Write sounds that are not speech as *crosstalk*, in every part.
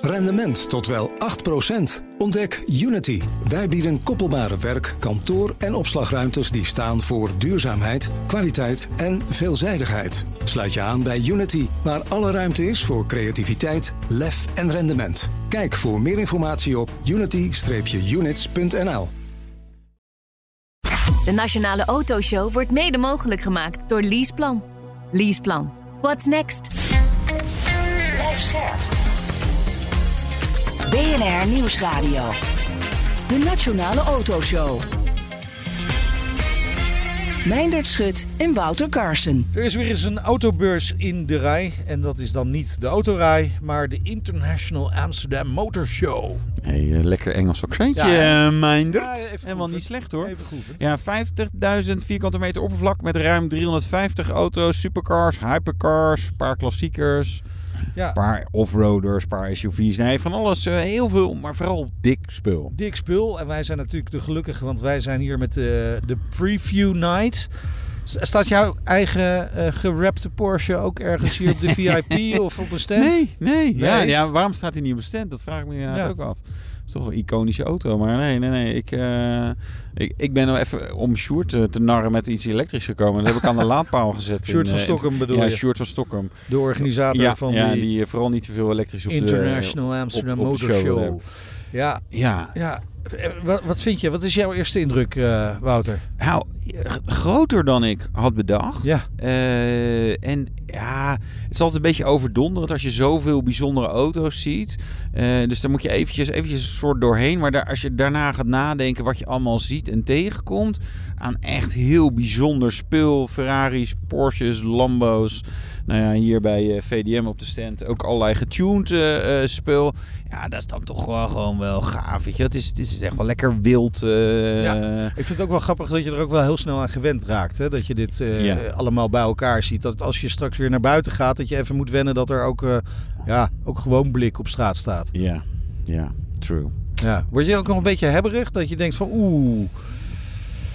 Rendement tot wel 8%. Ontdek Unity. Wij bieden koppelbare werk, kantoor en opslagruimtes die staan voor duurzaamheid, kwaliteit en veelzijdigheid. Sluit je aan bij Unity, waar alle ruimte is voor creativiteit, lef en rendement. Kijk voor meer informatie op unity-units.nl. De Nationale Autoshow wordt mede mogelijk gemaakt door Leaseplan. Leaseplan. What's next? Blijf scherp. BNR Nieuwsradio. De Nationale Autoshow. Meindert Schut en Wouter Carson. Er is weer eens een autobeurs in de rij. En dat is dan niet de autorij, maar de International Amsterdam Motor Show. Hey, eh, lekker Engels accentje, Ja. eh, Meindert. Ja, Helemaal niet slecht hoor. Even. Ja, 50.000 vierkante meter oppervlak met ruim 350 auto's, supercars, hypercars, een paar klassiekers, Ja. een paar offroaders, een paar SUV's. Nee, van alles. eh, heel veel, maar vooral dik spul. Dik spul. En wij zijn natuurlijk de gelukkige, want wij zijn hier met de, de Preview Night. Staat jouw eigen eh gerapte Porsche ook ergens hier op de *laughs* VIP of op een stand? Nee, nee. Ja, Nee? ja, waarom staat hij niet op de stand? Dat vraag ik me inderdaad Ja. ook af. Toch een iconische auto. Maar nee, nee, nee. Ik, eh, ik, ik ben nou even om Sjoerd eh, te narren met iets elektrisch gekomen. Dat heb ik aan de *laughs* laadpaal gezet. Sjoerd van eh, Stockholm bedoel ja, je? Sjoerd van Stockholm. De organisator ja, van ja, die, die vooral niet te veel elektrisch op International de... Amsterdam op- op de Motor show Show. Ja, Ja, ja. Eh, Wat, wat vind je? Wat is jouw eerste indruk, eh, Wouter? nou, groter dan ik had bedacht. Ja. Eh, en ja, het is altijd een beetje overdonderend als je zoveel bijzondere auto's ziet. Eh, dus daar moet je eventjes, eventjes een soort doorheen. Maar daar, als je daarna gaat nadenken wat je allemaal ziet en tegenkomt... aan echt heel bijzonder spul. Ferraris, Porsches, Lambo's. Nou ja, hier bij eh, VDM op de stand ook allerlei getuned eh, spul. Ja, dat is dan toch wel gewoon wel gaaf. Weet je? Het, is, het is echt wel lekker wild. Ja. Ik vind het ook wel grappig dat je er ook wel heel snel aan gewend raakt. Hè? Dat je dit Ja. allemaal bij elkaar ziet. Dat als je straks weer naar buiten gaat, dat je even moet wennen dat er ook, ja, ook gewoon blik op straat staat. Ja, ja, true. Ja. Word je ook nog een beetje hebberig? Dat je denkt van oeh,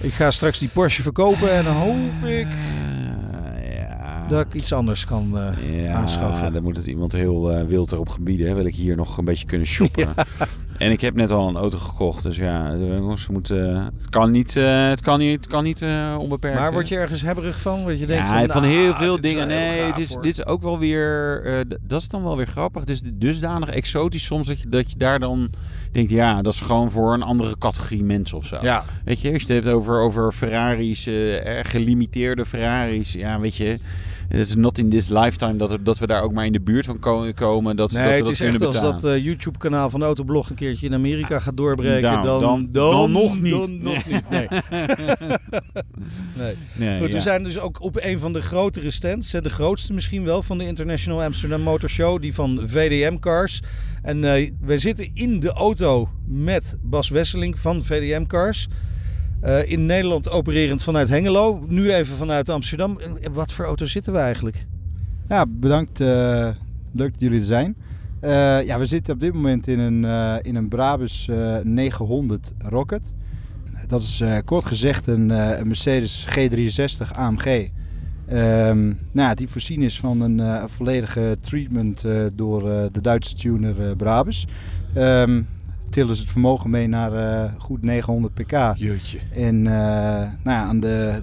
ik ga straks die Porsche verkopen en dan hoop ik Eh, ja. dat ik iets anders kan eh, ja, aanschaffen. dan moet het iemand heel eh, wild erop gebieden. Hè. Wil ik hier nog een beetje kunnen shoppen. *laughs* En ik heb net al een auto gekocht. Dus ja, jongens moeten, het kan niet, het kan niet, het kan niet onbeperkt. Maar word je ergens hebberig van? Dat je denkt ja, van, van nou, heel veel dingen. Nee, het is, hoor. dit is ook wel weer. dat is dan wel weer grappig. Het is dusdanig exotisch soms dat je, dat je daar dan denkt: ja, dat is gewoon voor een andere categorie mensen of zo. Ja, Weet je, als je het hebt over, over Ferraris, erg gelimiteerde Ferraris. Ja, weet je, het is not in this lifetime dat, er- dat we daar ook maar in de buurt van ko- komen. Dat, nee, dat we het dat is kunnen echt als dat eh, YouTube-kanaal van Autoblog een keertje in Amerika gaat doorbreken. Nou, dan, dan- dan nog niet. Dan nog niet, nee. *laughs* nee. Nee, Goed, ja. we zijn dus ook op een van de grotere stands. De grootste misschien wel van de International Amsterdam Motor Show. Die van VDM Cars. En eh wij zitten in de auto met Bas Wesseling van VDM Cars. Eh, in Nederland opererend vanuit Hengelo. Nu even vanuit Amsterdam. Wat voor auto zitten we eigenlijk? Ja, bedankt. eh, leuk dat jullie er zijn. Eh, ja, we zitten op dit moment in een, in een Brabus eh, 900 Rocket. Dat is kort gezegd een, een Mercedes G63 AMG. Ehm, nou, die voorzien is van een volledige treatment door de Duitse tuner Brabus. Ehm tillen ze het vermogen mee naar eh, goed 900 pk. Jeutje. En eh, nou ja, aan de,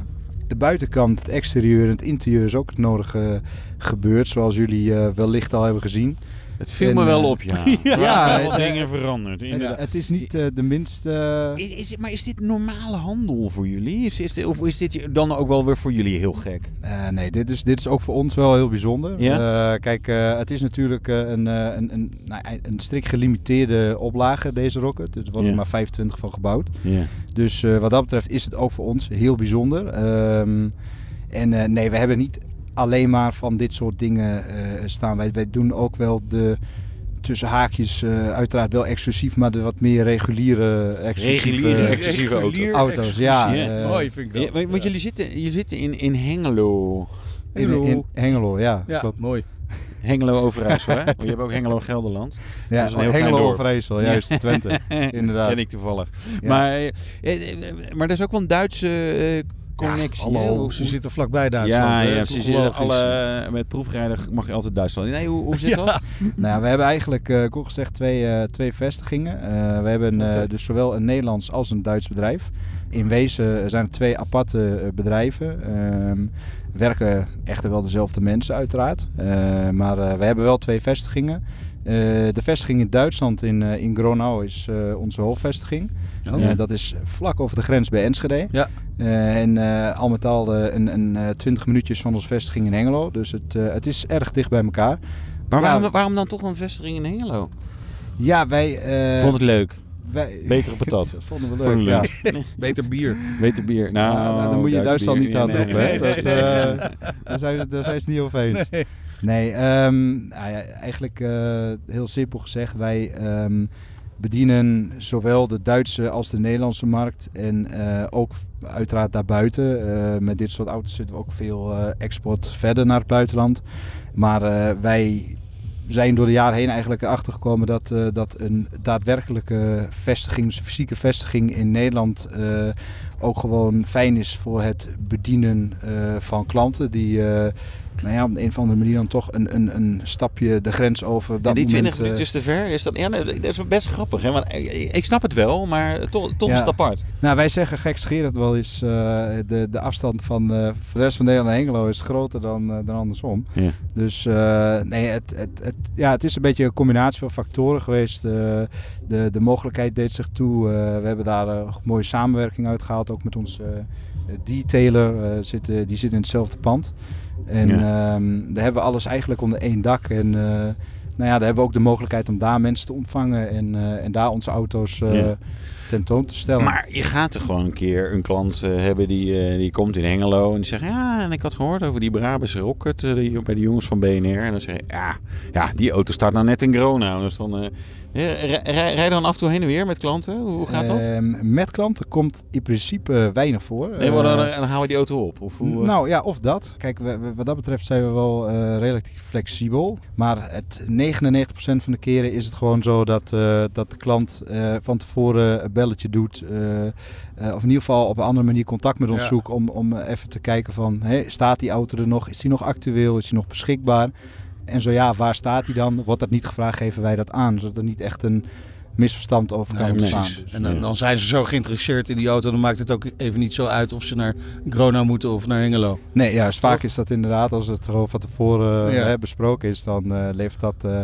de buitenkant, het exterieur en het interieur is ook het nodige gebeurd. Zoals jullie eh, wellicht al hebben gezien. Het viel En, me wel eh, op, ja. *laughs* Ja, wel dingen veranderd. Het, inderdaad. het is niet eh, de minste... Is, is, maar is dit normale handel voor jullie? Is, is dit, of is dit dan ook wel weer voor jullie heel gek? Eh, nee, dit is, dit is ook voor ons wel heel bijzonder. Ja? Eh, kijk, eh, het is natuurlijk eh, een, eh, een, een, nou, een strikt gelimiteerde oplage, deze Rocket. Dus er worden Ja. maar 25 van gebouwd. Ja. Dus eh, wat dat betreft is het ook voor ons heel bijzonder. Ehm, en eh, nee, we hebben niet alleen maar van dit soort dingen eh, staan. Wij, wij doen ook wel de tussen haakjes eh, uiteraard wel exclusief, maar de wat meer reguliere exclusieve Reguliere exclusieve auto's. Ja, Ja. eh, Mooi vind ik dat. Ja, want want jullie zitten, je zit in, in Hengelo. in, Hengelo. in Hengelo, ja. Ja, klopt. mooi. Hengelo Overijssel, hè? *laughs* Want je hebt ook Hengelo Gelderland. Ja, Dat is een heel Hengelo. Overijssel, juist, Twente. *laughs* Inderdaad. Ken ik toevallig. Ja. Maar, maar er is ook wel een Duitse eh, connectie. Hallo, Hoe- ze zitten vlakbij Duitsland. ja, ja, ze zitten alle, met proefrijden mag je altijd Duitsland. in. Nee, hoe, hoe zit Ja. dat? *laughs* Nou ja, we hebben eigenlijk, eh kort gezegd, twee, eh, twee vestigingen. Eh, we hebben eh, dus zowel een Nederlands als een Duits bedrijf. In wezen zijn het twee aparte eh, bedrijven. Ehm, werken echter wel dezelfde mensen uiteraard. Eh, maar eh, we hebben wel twee vestigingen. Eh, de vestiging in Duitsland in, eh, in Gronau is eh, onze hoofdvestiging. Oh. Dat is vlak over de grens bij Enschede. Ja. En al met al een, een eh, 20 minuutjes van onze vestiging in Hengelo. Dus het, het is erg dicht bij elkaar. Maar waarom, waarom dan toch een vestiging in Hengelo? Ja, wij... eh, Vond het leuk. Wij Betere patat. *laughs* dat vonden we leuk, ja. Beter bier. Beter bier. Nou, Ja, nou, dan moet je Duitsland niet aan Nee, nee, hè. nee, eh, daar, *laughs* zijn, daar zijn ze het niet over eens. Nee. Nee, ehm, nou ja, eigenlijk eh, heel simpel gezegd. Wij ehm, bedienen zowel de Duitse als de Nederlandse markt. En eh, ook uiteraard daarbuiten. Eh, met dit soort auto's zitten we ook veel eh, export verder naar het buitenland. Maar eh, wij zijn door de jaren heen eigenlijk erachter gekomen dat, eh, dat een daadwerkelijke vestiging, dus fysieke vestiging in Nederland, eh, ook gewoon fijn is voor het bedienen eh, van klanten die nou ja, op de een of andere manier dan toch een, een, een stapje de grens over dat die 20 moment, eh, minuten is te ver. Is dat, ja, nee, dat is best grappig. Hè? Want ik, snap het wel, maar toch, toch is het apart. Nou, wij zeggen gekscherend wel eens, eh, de, de afstand van, eh, de rest van Nederland naar Hengelo is groter dan, dan andersom. Ja. Dus nee, het, het, het, ja, het is een beetje een combinatie van factoren geweest. De, de mogelijkheid deed zich toe. We hebben daar een mooie samenwerking uitgehaald, ook met onze detailer. zit, eh, die zit in hetzelfde pand. En Ja. ehm, daar hebben we alles eigenlijk onder één dak. En eh, nou ja, daar hebben we ook de mogelijkheid om daar mensen te ontvangen en, eh, en daar onze auto's Ja. tentoon te stellen. Maar je gaat er gewoon een keer een klant hebben die, die komt in Hengelo en die zegt... Ja, en ik had gehoord over die Brabantse Rocket die, bij de jongens van BNR. En dan zeg je, ja, ja die auto staat nou net in Gronau. Dus dan, ja, rij, dan af en toe heen en weer met klanten? Hoe gaat dat? Ehm, met klanten komt in principe weinig voor. nee, maar dan, Eh, dan halen we die auto op. Of hoe, eh? Nou ja, of dat. Kijk, we- we- wat dat betreft zijn we wel eh, relatief flexibel. Maar het 99% van de keren is het gewoon zo dat, eh, dat de klant eh, van tevoren een belletje doet. eh, eh, of in ieder geval op een andere manier contact met ons Ja. zoekt. Om, om even te kijken van, hé, staat die auto er nog? Is die nog actueel? Is die nog beschikbaar? En zo ja, waar staat die dan? Wordt dat niet gevraagd, geven wij dat aan. Zodat er niet echt een misverstand over kan Nee, precies. Dus, En dan, dan zijn ze zo geïnteresseerd in die auto, dan maakt het ook even niet zo uit of ze naar Gronau moeten of naar Hengelo. Nee, juist. Vaak is dat inderdaad, als het gewoon van tevoren eh, Ja. hè, besproken is, dan eh, levert dat eh,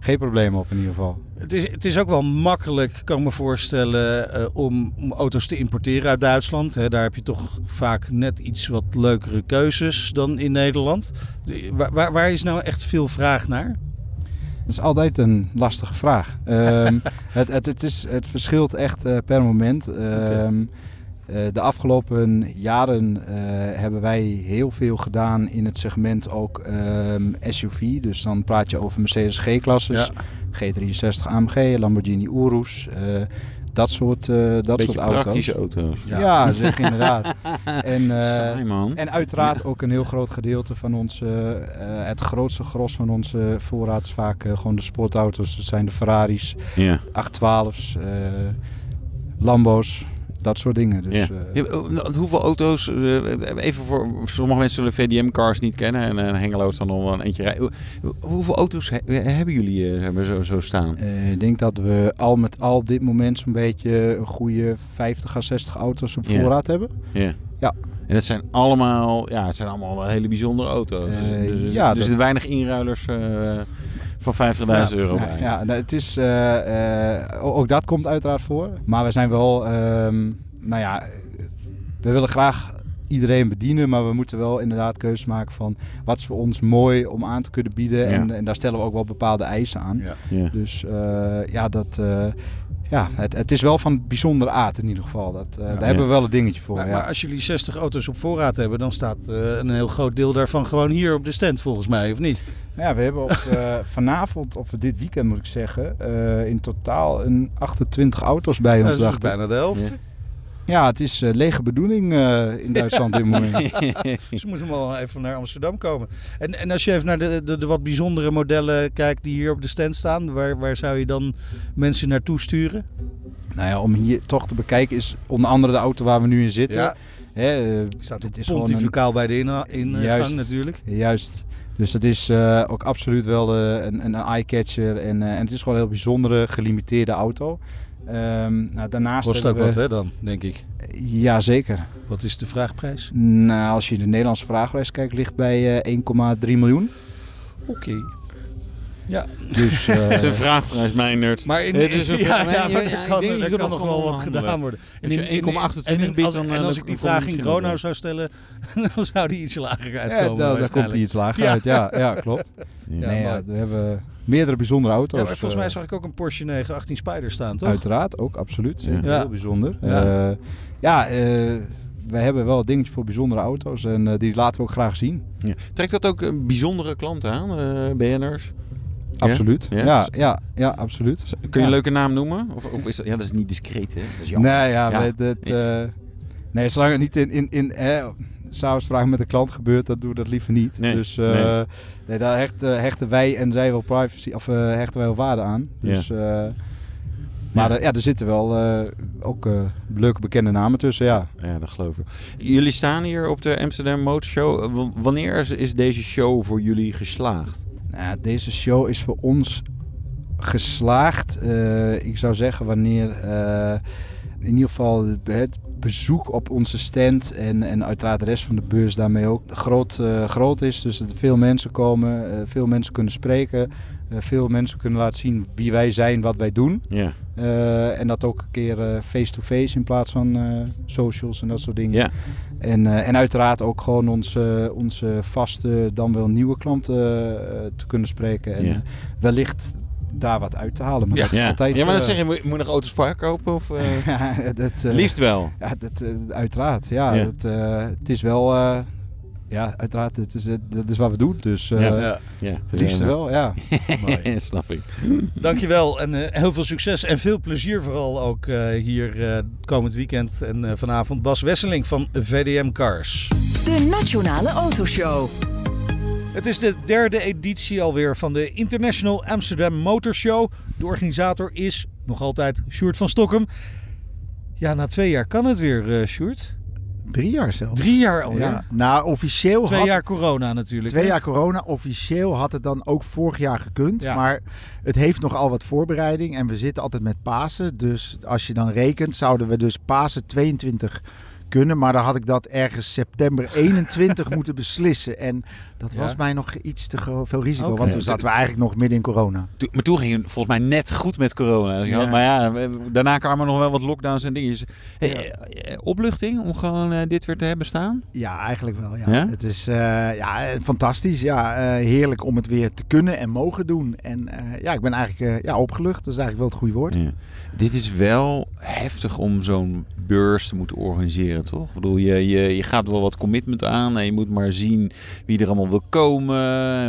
geen probleem op in ieder geval. Het is, het is ook wel makkelijk, kan ik me voorstellen, eh, om, om auto's te importeren uit Duitsland. Hè, daar heb je toch vaak net iets wat leukere keuzes dan in Nederland. De- waar, waar is nou echt veel vraag naar? Dat is altijd een lastige vraag. Ehm, *laughs* het, het, het, is, het verschilt echt eh, per moment. Ehm, eh, de afgelopen jaren eh, hebben wij heel veel gedaan in het segment ook ehm, SUV. Dus dan praat je over Mercedes G-klasses, G63 AMG, Lamborghini Urus. Dat soort, eh, dat soort auto's. praktische auto's. Ja, *laughs* zeg inderdaad. En, *laughs* eh, Saai man. En uiteraard ook een heel groot gedeelte van onze, eh, het grootste gros van onze voorraad is vaak gewoon de sportauto's. Dat zijn de Ferraris, Ja. 812's, eh Lambo's, dat soort dingen. Dus, ja. eh, Ja, eh, hoeveel auto's, eh, even voor sommige mensen zullen VDM-cars niet kennen en eh, Hengelo is dan nog wel een eentje rijden. Hoe- Hoeveel auto's he- hebben jullie eh, hebben zo, zo staan? eh, ik denk dat we al met al op dit moment zo'n beetje een goede 50 à 60 auto's op Ja. voorraad hebben. Ja. Ja. En dat zijn allemaal, ja, het zijn allemaal wel hele bijzondere auto's. Dus, Eh, dus, ja, dus er weinig inruilers eh, van 50.000 euro ja, bij. Ja, nou, het is, eh, eh, ook dat komt uiteraard voor. Maar we zijn wel, ehm, nou ja, we willen graag iedereen bedienen, maar we moeten wel inderdaad keuzes maken van wat is voor ons mooi om aan te kunnen bieden. En, en daar stellen we ook wel bepaalde eisen aan. Ja. Ja. Dus eh, ja, dat, eh, ja het, het is wel van bijzondere aard in ieder geval. Dat, eh, daar hebben we wel een dingetje voor. Maar, ja. maar als jullie 60 auto's op voorraad hebben, dan staat eh, een heel groot deel daarvan gewoon hier op de stand volgens mij, of niet? Ja, we hebben op, *laughs* eh, vanavond, of dit weekend moet ik zeggen, in totaal een 28 auto's bij Dat ons. is dus dacht ik. bijna de helft. Ja. Ja, het is eh, lege bedoeling eh, in Duitsland dit moment. Dus *laughs* ze moeten wel even naar Amsterdam komen. En, en als je even naar de, de, de wat bijzondere modellen kijkt die hier op de stand staan, waar, waar zou je dan mensen naartoe sturen? nou ja, om hier toch te bekijken is onder andere de auto waar we nu in zitten. Ja. Hè, eh, Staat het is gewoon een- pontificaal bij de ingang Juist. natuurlijk. Juist. Dus dat is eh, ook absoluut wel een, een eye-catcher. En, eh, en het is gewoon een heel bijzondere, gelimiteerde auto. Ehm nou, daarnaast Kost ook wat hè dan, denk ik. Ja, zeker. Wat is de vraagprijs? Nou, als je de Nederlandse vraagprijs kijkt, ligt bij eh 1,3 miljoen. Oké. Ja, Dus *laughs* eh, Dat is een vraagprijs, Meindert. maar in, Het is een ja, ja, ja, maar ja, er ik kan, denk er kan nog wel wat gedaan worden. In- in- 1,28 en in- biedt, als- dan, En als ik die vraag in Gronau zou stellen, *laughs* dan zou die iets lager ja, uitkomen. daar, daar komt hij waarschijnlijk. iets lager Ja. uit. Ja, ja klopt. *laughs* Ja. nee, we hebben meerdere bijzondere auto's. Ja, volgens mij eh, zag ik ook een Porsche 918 Spider staan, toch? Uiteraard, ook absoluut. Ja. Zeker Ja. Heel bijzonder. Ja. Eh, wij hebben wel een dingetje voor bijzondere auto's en eh, die laten we ook graag zien. Ja. Trekt dat ook een bijzondere klant aan, eh BN'ers? Absoluut. Ja? Ja, ja, ja, absoluut. Kun je Ja. een leuke naam noemen? Of, of is dat, ja, dat is niet discreet, hè? Dat is jammer. Nee, ja, dat, eh, nee, zolang het niet in, in, in hè, samenspraak met de klant gebeurt, dan doen we dat liever niet. Nee, Dus eh, nee. nee, daar hechten, hechten wij en zij wel privacy, of eh, hechten wij wel waarde aan. Dus, eh, maar Ja. eh, ja, er zitten wel eh, ook eh, leuke bekende namen tussen, ja. Ja, dat geloof ik. Jullie staan hier op de Amsterdam Motor Show. Eh, w- Wanneer is, is deze show voor jullie geslaagd? Deze show is voor ons geslaagd. Eh, ik zou zeggen wanneer eh, in ieder geval het- bezoek op onze stand en, en uiteraard de rest van de beurs daarmee ook groot, eh, groot is. Dus dat veel mensen komen, veel mensen kunnen spreken, veel mensen kunnen laten zien wie wij zijn, wat wij doen. Ja. Eh, en dat ook een keer eh, face-to-face in plaats van eh, socials en dat soort dingen. Ja. En, eh, en uiteraard ook gewoon onze, onze vaste, dan wel nieuwe klanten eh, te kunnen spreken. En Ja. eh, wellicht daar wat uit te halen. Maar Ja. dat is Ja. altijd... ja, maar dan eh, zeg je, moet je moet nog auto's verkopen? Of, eh? *laughs* ja, dat, eh, Liefst wel. Ja, dat, eh, uiteraard. Ja, eh, het is wel... ja, uiteraard. Het is, eh, dat is wat we doen. Dus eh, Ja. Ja, Ja. het liefste Ja. wel, ja. *laughs* mooi. Snap ik. Dankjewel en eh, heel veel succes en veel plezier vooral ook eh, hier eh, komend weekend en eh, vanavond. Bas Wesseling van VDM Cars. De Nationale Autoshow. Het is de derde editie alweer van de International Amsterdam Motor Show. De organisator is nog altijd Sjoerd van Stokkem. Ja, na twee jaar kan het weer, eh Sjoerd. Drie jaar zelfs. Drie jaar alweer. Ja. Nou, officieel Twee had, jaar corona natuurlijk. twee hè? jaar corona. Officieel had het dan ook vorig jaar gekund. Ja. Maar het heeft nogal wat voorbereiding. En we zitten altijd met Pasen. Dus als je dan rekent, zouden we dus Pasen 22 kunnen. Maar dan had ik dat ergens september 21 *laughs* moeten beslissen. En dat Ja. was mij nog iets te veel risico. Want toen zaten we eigenlijk nog midden in corona. Maar toen ging het volgens mij net goed met corona. Dus Ja. Maar ja, daarna kwamen nog wel wat lockdowns en dingen. Hey, eh, opluchting om gewoon eh, dit weer te hebben staan? Ja, eigenlijk wel. Ja. Het is eh, ja, fantastisch. Ja, heerlijk om het weer te kunnen en mogen doen. En ja, ik ben eigenlijk ja, opgelucht. Dat is eigenlijk wel het goede woord. Dit is wel heftig om zo'n beurs te moeten organiseren, toch? Ik bedoel, je, je, je gaat wel wat commitment aan en je moet maar zien wie er allemaal wil komen,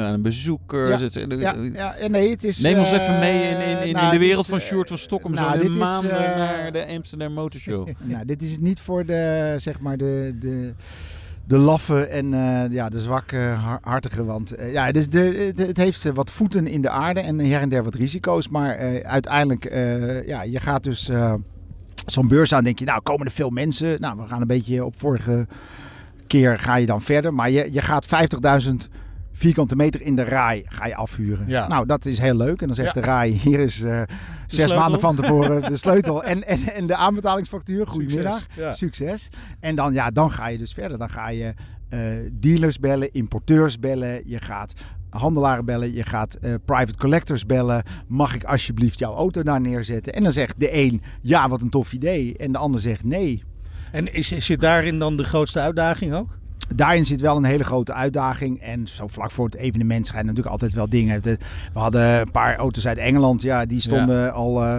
aan de bezoekers. Ja, Het- Ja, nee, het is. Neem ons eh, even mee in, in, in, nou, in de wereld is, van Sjoerd van Stockholm. nou, zo de is, maanden eh, naar de Amsterdam Motor Show. *laughs* Nou, dit is niet voor de, zeg maar, de, de, de laffe en eh, ja, de zwakke har- hartige. Want ja, de, het, heeft wat voeten in de aarde en her en der wat risico's. Maar uiteindelijk, ja, je gaat dus zo'n beurs aan, denk je, nou, komen er veel mensen? Nou, we gaan een beetje op vorige keer ga je dan verder. Maar je, je gaat 50.000 vierkante meter in de RAI ga je afhuren. Ja. Nou, dat is heel leuk. En dan zegt Ja. de RAI, hier is eh, zes sleutel. maanden van tevoren de *laughs* sleutel en, en, en de aanbetalingsfactuur. Goedemiddag. Succes. Ja. Succes. En dan, ja, dan ga je dus verder. Dan ga je eh, dealers bellen, importeurs bellen. Je gaat handelaren bellen. Je gaat eh, private collectors bellen. Mag ik alsjeblieft jouw auto daar neerzetten? En dan zegt de een, ja, wat een tof idee. En de ander zegt nee. En is, zit daarin dan de grootste uitdaging ook? Daarin zit wel een hele grote uitdaging. En zo vlak voor het evenement schijnen natuurlijk altijd wel dingen. We hadden een paar auto's uit Engeland. Ja, die stonden al eh,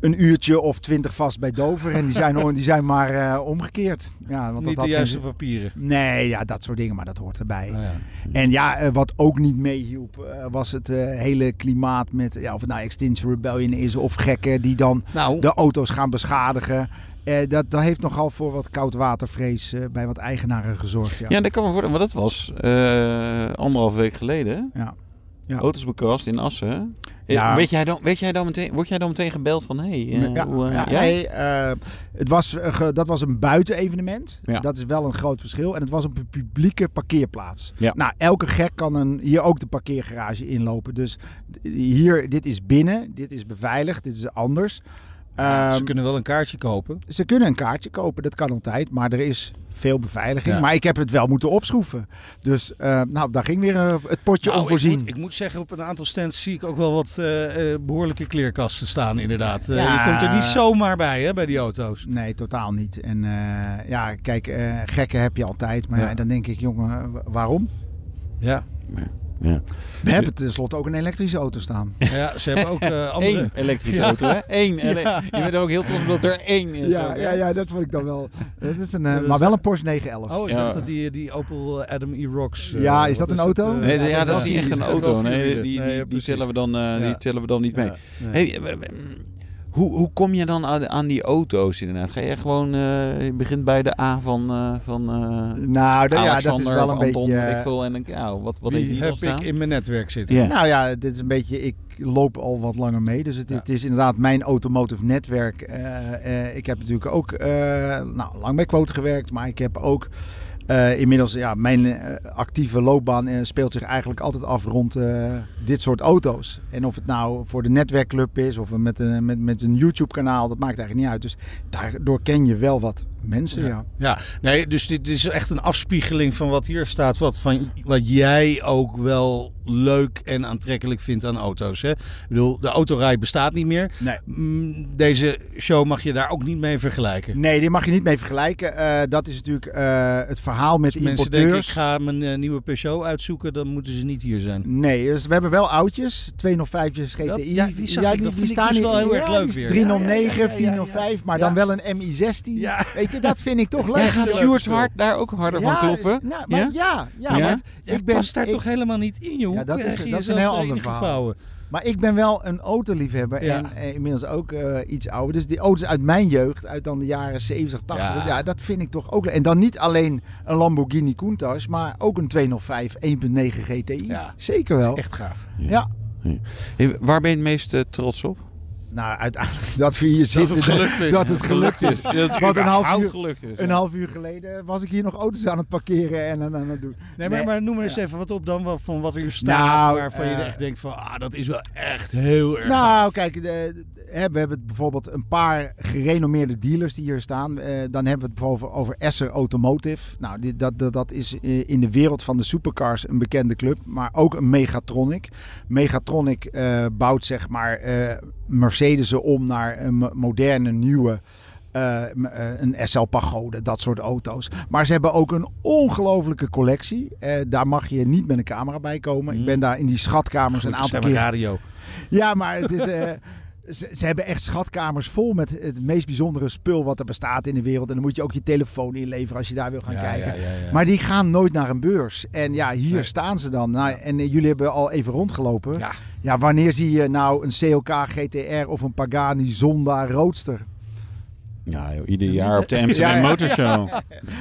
een uurtje of twintig vast bij Dover. En die zijn, *laughs* die zijn maar eh, omgekeerd. Ja, want dat Niet had de juiste papieren. Nee, ja, dat soort dingen. Maar dat hoort erbij. Nou ja. En ja, eh, wat ook niet meehielp, eh, was het hele klimaat met, ja, of het nou Extinction Rebellion is of gekken die dan Nou, de auto's gaan beschadigen. Eh, dat, dat heeft nogal voor wat koudwatervrees eh bij wat eigenaren gezorgd. Ja. Ja, dat kan me voorstellen. Maar dat was eh anderhalf week geleden. Ja. Ja. Auto's bekrast in Assen. hè? Ja. Weet, jij dan, weet jij dan meteen, word jij dan meteen gebeld van... Hey, eh, ja, hoe, eh, ja, ja? nee, eh, het was, eh, dat was een buitenevenement. Ja. Dat is wel een groot verschil. En het was een pu- publieke parkeerplaats. Ja. Nou, elke gek kan een, hier ook de parkeergarage inlopen. Dus hier, dit is binnen, dit is beveiligd, dit is anders. Ja, ze Ehm, kunnen wel een kaartje kopen. ze kunnen een kaartje kopen, dat kan altijd. Maar er is veel beveiliging. Ja. Maar ik heb het wel moeten opschroeven. Dus eh, nou, daar ging weer eh, het potje Nou, onvoorzien. Ik moet, ik moet zeggen, op een aantal stands zie ik ook wel wat eh, eh, behoorlijke kleerkasten staan, inderdaad. Eh, Ja. Je komt er niet zomaar bij, hè, bij die auto's. Nee, totaal niet. En eh, ja, kijk, eh, gekken heb je altijd. Maar Ja. ja, dan denk ik, jongen, wa- waarom? Ja, Ja. We hebben tenslotte ook een elektrische auto staan. *laughs* ja ze hebben ook eh, andere... Eén elektrische Ja. auto, hè? Eén. *laughs* Ja. Je bent ook heel trots op dat er één is. Ja, ja, ja, dat vond ik dan wel. Dat is een, eh, maar wel een Porsche 911. Oh, ik Ja. dacht dat die, die Opel Adam E-Rocks... eh, Ja, is dat een auto? eh, Nee, ja, Ja, dat is niet echt een auto. Nee, die, die, Nee, ja, die, precies. tellen we dan, eh, die tellen we dan niet mee. Ja, nee. Hey, eh, eh, hoe, hoe kom je dan aan, aan die auto's inderdaad? Ga je gewoon, eh, je begint bij de A van, eh, van eh, Nou, ja, dat is wel een Anton, beetje... ik veel. En dan, ja, wat, wat heeft heb staan? ik in mijn netwerk zitten. Nou ja, dit is een beetje. Ik loop al wat langer mee. Dus het, Ja. het is inderdaad mijn automotive netwerk. Eh, eh, ik heb natuurlijk ook eh, nou, lang bij Quote gewerkt. Maar ik heb ook eh, inmiddels. Ja, mijn eh, actieve loopbaan eh, speelt zich eigenlijk altijd af rond dit soort auto's. En of het nou voor de netwerkclub is of met een, met, met een YouTube-kanaal. Dat maakt eigenlijk niet uit. Dus daardoor ken je wel wat mensen. Ja. Ja, nee, dus dit is echt een afspiegeling van wat hier staat. Wat, van, wat jij ook wel leuk en aantrekkelijk vindt aan auto's. Hè? Ik bedoel, de autorij bestaat niet meer. Nee. Mm, Deze show mag je daar ook niet mee vergelijken. Nee, die mag je niet mee vergelijken. Eh, dat is natuurlijk eh, het verhaal met de mensen denken, ik ga mijn eh, nieuwe Peugeot uitzoeken, dan moeten ze niet hier zijn. Nee, dus we hebben wel oudjes. 205'tjes GTI. Dat- ja, die. Dat vind ik dus hier- wel heel erg ja, leuk die weer. 309, Ja, ja, ja, ja, ja, 405, maar Ja. dan wel een MI16. Ja. Weet je, dat vind ik toch leuk. Jij gaat spul. hart daar ook harder Ja, van kloppen? nou, maar Ja? ja, ja, Ja? Jij ik ben past daar ik- toch helemaal niet in, joh. Ja, Hoe dat is- dat is een heel ander verhaal. gevouwen? Maar ik ben wel een autoliefhebber Ja. en eh, inmiddels ook eh, iets ouder. Dus die auto's uit mijn jeugd, uit dan de jaren 70, 80, Ja. ja. dat vind ik toch ook leuk. En dan niet alleen een Lamborghini Countach, maar ook een 205 1.9 GTI. Ja. Zeker Dat wel. is echt gaaf. Ja. Hey, waar ben je het meest eh, trots op? Nou, uiteindelijk *laughs* dat we hier zitten. het gelukt is. Dat het gelukt is. Want een half, uur, gelukt is. een half uur geleden was ik hier nog auto's aan het parkeren en aan, aan het doen. Nee, maar, maar noem maar eens Ja. even wat op dan van wat er hier staat. Nou, waarvan je eh, echt denkt van, ah, dat is wel echt heel erg Nou, gaaf. kijk, de, de- hè, we hebben bijvoorbeeld een paar gerenommeerde dealers die hier staan. Eh, dan hebben we het bijvoorbeeld over Esser Automotive. Nou, dit, dat, dat, dat is eh, in de wereld van de supercars een bekende club, maar ook een Megatronic. Megatronic eh, bouwt zeg maar Mercedes'en om naar een mo- moderne, nieuwe eh, eh, een SL Pagode, dat soort auto's. Maar ze hebben ook een ongelofelijke collectie. Eh, daar mag je niet met een camera bij komen. Ik ben daar in die schatkamers een aantal keer radio. ja, maar het is. *laughs* ze, ze hebben echt schatkamers vol met het meest bijzondere spul wat er bestaat in de wereld. En dan moet je ook je telefoon inleveren als je daar wil gaan Ja, kijken. ja, ja, ja. Maar die gaan nooit naar een beurs. En ja, hier Nee. staan ze dan. Nou, en eh, jullie hebben al even rondgelopen. Ja. Ja, wanneer zie je nou een CLK GTR of een Pagani Zonda Roadster? Ja, joh, ieder jaar op de Amsterdam *laughs* Ja, ja. Motorshow.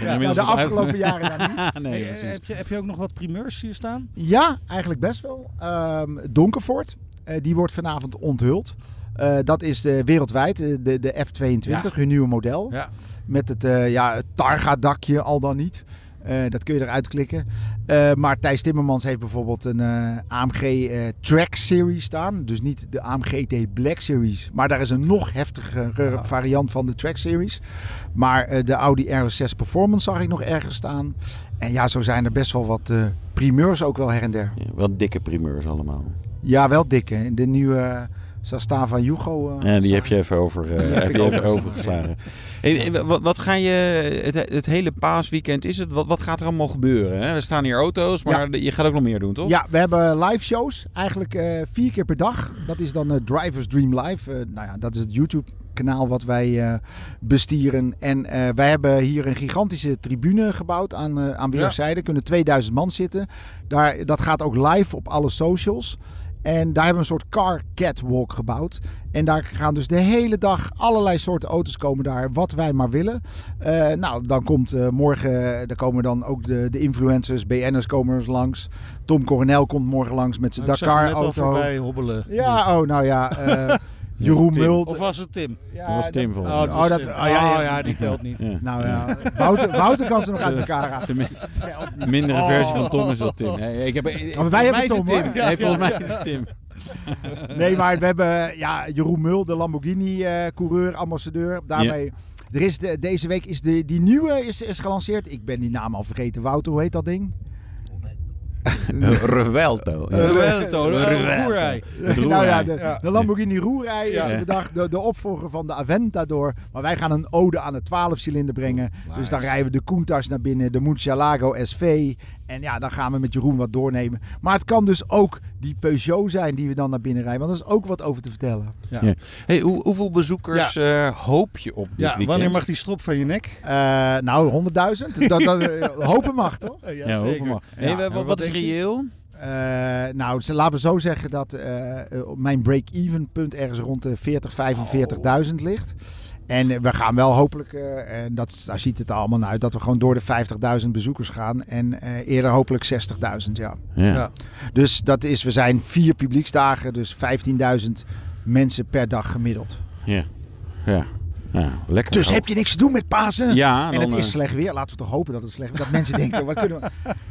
Nou, de afgelopen jaren *laughs* dan niet. nee, Hey, eh, precies. heb, je, heb je ook nog wat primeurs hier staan? Ja, eigenlijk best wel. Ehm Donkervoort, eh, die wordt vanavond onthuld. Eh, dat is de, wereldwijd eh, de, de F22, Ja. hun nieuwe model. Ja. Met het, eh, ja, het Targa-dakje al dan niet. Eh, dat kun je eruit klikken. Eh, maar Thijs Timmermans heeft bijvoorbeeld een eh, AMG eh, Track Series staan. Dus niet de AMG GT Black Series. Maar daar is een nog heftigere variant van de Track Series. Maar eh, de Audi R6 Performance zag ik nog ergens staan. En ja, zo zijn er best wel wat eh, primeurs ook wel her en der. Ja, wel dikke primeurs allemaal. Ja, wel dikke. De nieuwe Zastava Yugo. eh, Ja, die heb je even, over, eh, *laughs* heb je even overgeslagen. Hey, eh, wat, wat ga je, het, het hele paasweekend is het, wat, wat gaat er allemaal gebeuren? Hè? We staan hier auto's, maar je gaat ook nog meer doen, toch? Ja, we hebben live shows. Eigenlijk eh, vier keer per dag. Dat is dan eh, Drivers Dream Live. Eh, nou ja, dat is het YouTube kanaal wat wij eh, bestieren. En eh, wij hebben hier een gigantische tribune gebouwd aan, eh aan weerszijden. Kunnen 2000 man zitten. Daar, dat gaat ook live op alle socials. En daar hebben we een soort car catwalk gebouwd. En daar gaan dus de hele dag allerlei soorten auto's komen daar, wat wij maar willen. Eh, nou, dan komt eh, morgen, daar komen dan ook de, de influencers, BN'ers komen langs. Tom Coronel komt morgen langs met zijn Dakar-auto. Ja, oh, nou ja. eh, *laughs* Jeroen Tim. Mult. Of was het Tim? Ja, Dat was Tim volgens Oh, mij. dat, Oh, dat- oh, ja, ja. Oh, ja, die telt niet. Ja. Nou ja, Wouter, Wouter kan ze nog uit elkaar halen. De mi- de mindere versie van Tom is dat Tim. Nee, ik heb, maar wij mij hebben is het Tom, Tim. Nee, volgens mij is het Tim. Nee, maar we hebben ja, Jeroen Mul, de Lamborghini-coureur, ambassadeur. Daarmee. Er is de, deze week is de, die nieuwe is, is gelanceerd. Ik ben die naam al vergeten. Wouter, hoe heet dat ding? *laughs* Revelto. Ruelto, Ruelto. Roerij. Nou ja, de, Ja. de Lamborghini Roerij is Ja. bedacht, de, de opvolger van de Aventador. Maar wij gaan een ode aan de 12-cilinder brengen. Dus dan rijden we de Countach naar binnen, de Murcielago SV. En ja, dan gaan we met Jeroen wat doornemen. Maar het kan dus ook die Peugeot zijn die we dan naar binnen rijden. Want er is ook wat over te vertellen. Ja. Hey, hoe, hoeveel bezoekers eh, hoop je op dit Ja, weekend? wanneer mag die strop van je nek? Eh, nou, 100.000. Dat, dat, eh, hopen mag, toch? Ja, hopen maar. Hey, Ja. wa- wa- wat, is reëel? Eh, nou, ze- laten we zo zeggen dat mijn break-even punt ergens rond de 40, 45.000 ligt. En we gaan wel hopelijk, eh, en dat, daar ziet het allemaal naar uit, dat we gewoon door de 50.000 bezoekers gaan. En eh, eerder hopelijk 60.000, ja. Ja. Ja. Dus dat is, we zijn vier publieksdagen, dus 15.000 mensen per dag gemiddeld. Ja. Ja. Ja. Lekker. Dus heb je niks te doen met Pasen? Ja, En dan, het is eh, slecht weer. Laten we toch hopen dat het slecht weer Dat mensen *laughs* denken, wat kunnen we...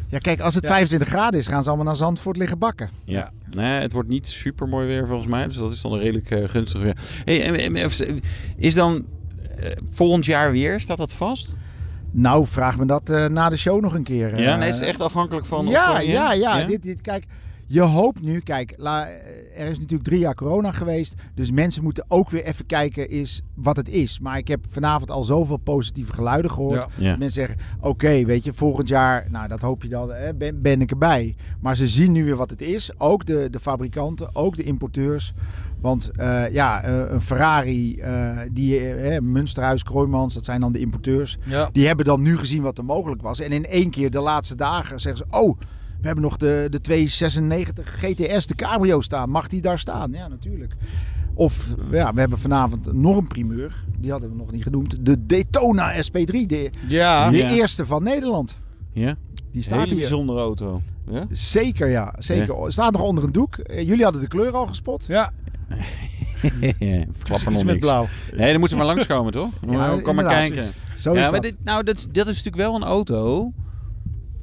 Ja, kijk, als het Ja. 25 graden is, gaan ze allemaal naar Zandvoort liggen bakken. Ja. Nee, het wordt niet super mooi weer volgens mij. Dus dat is dan een redelijk eh, gunstig weer. Hey, is dan eh, volgend jaar weer, staat dat vast? Nou, vraag me dat eh, na de show nog een keer. ja, nee, is het echt afhankelijk van... of ja, je? ja, ja, Dit, dit, kijk, je hoopt nu, kijk, la, er is natuurlijk drie jaar corona geweest. Dus mensen moeten ook weer even kijken is wat het is. Maar ik heb vanavond al zoveel positieve geluiden gehoord. Ja. Ja. Mensen zeggen, oké, weet je, volgend jaar, nou dat hoop je dan, hè, ben, ben ik erbij. Maar ze zien nu weer wat het is. Ook de, de fabrikanten, ook de importeurs. Want eh, ja, eh, een Ferrari, eh, die, eh, Münsterhuis, Kroijmans, dat zijn dan de importeurs. Ja. Die hebben dan nu gezien wat er mogelijk was. En in één keer de laatste dagen zeggen ze: Oh, we hebben nog de, de 296 GTS, de Cabrio staan. Mag die daar staan? Ja, natuurlijk. Of ja, we hebben vanavond nog een primeur. Die hadden we nog niet genoemd. De Daytona SP3. De, Ja. de Ja. eerste van Nederland. Ja? Die staat Hele hier. bijzondere auto. Ja? Zeker, ja. Zeker. Staat nog onder een doek. Eh, Jullie hadden de kleur al gespot. Ja, *laughs* Klapper nog met niks. blauw. Nee, dan moeten we maar *laughs* langskomen, toch? Ja, Kom maar kijken. Zo is ja, maar dat. dit, nou, dat, dat is natuurlijk wel een auto.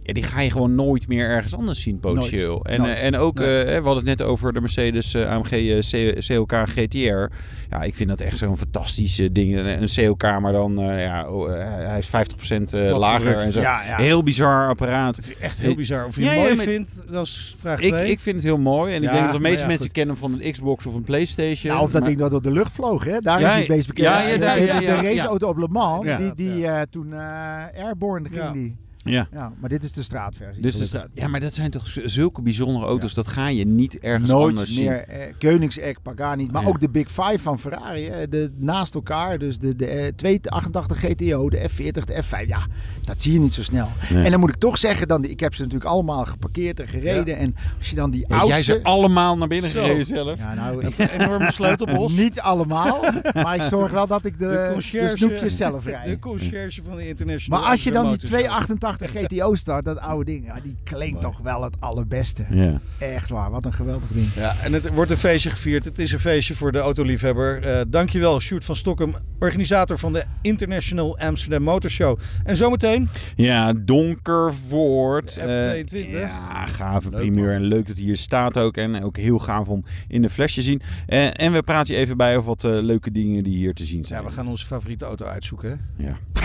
Ja, die ga je gewoon nooit meer ergens anders zien, potentieel. En, Nooit. eh, en ook, Nee. eh, we hadden het net over de Mercedes eh, AMG C- CLK GTR. Ja, ik vind dat echt zo'n fantastisch eh, ding. Een CLK, maar dan, eh, ja, oh, hij is 50% eh, Wat lager en zo. Ja, ja. Heel bizar apparaat. Het is echt heel bizar. Of je Ja, het ja, mooi maar- vindt, dat is vraag Ik, 2. ik vind het heel mooi. En ik denk dat de meeste ja, mensen goed. kennen van een Xbox of een Playstation. Nou, of dat maar- ding dat door de lucht vloog, hè? Daar Ja, is het meest bekend. ja, de, ja, ja, de ja. raceauto op Le Mans, Ja. die, die eh, toen eh, Airborne ging Ja. die. Ja. ja. Maar dit is de straatversie. Dus ja, maar dat zijn toch zulke bijzondere auto's. Dat ga je niet ergens Nooit anders meer, zien. Eh, Koenigsegg, Pagani. Maar ook de Big Five van Ferrari. De, naast elkaar. Dus de, de, eh, 288 GTO, de F40, de F5. Ja, dat zie je niet zo snel. En dan moet ik toch zeggen, dan, ik heb ze natuurlijk allemaal geparkeerd en gereden. En als je dan die oudste... Jij ze allemaal naar binnen zo. gereden zelf. Ja, nou, een enorme sleutelbos. *laughs* niet allemaal. maar ik zorg wel dat ik de, snoepjes zelf *laughs* rijd. De conciërge van de internationale Maar als je dan die 288 de GTO Start, dat oude ding. Ja, die klinkt toch wel het allerbeste. Ja. Echt waar, wat een geweldig ding. Ja, en het wordt een feestje gevierd. Het is een feestje voor de autoliefhebber. Uh, dankjewel, Sjoerd van Stokkem, organisator van de International Amsterdam Motor Show. En zometeen? Ja, Donkervoort. F22. Eh, ja, gave primeur. En leuk dat hij hier staat ook. En ook heel gaaf om in de flesje te zien. Eh, en we praten je even bij over wat leuke dingen die hier te zien zijn. Ja, we gaan onze favoriete auto uitzoeken. Ja.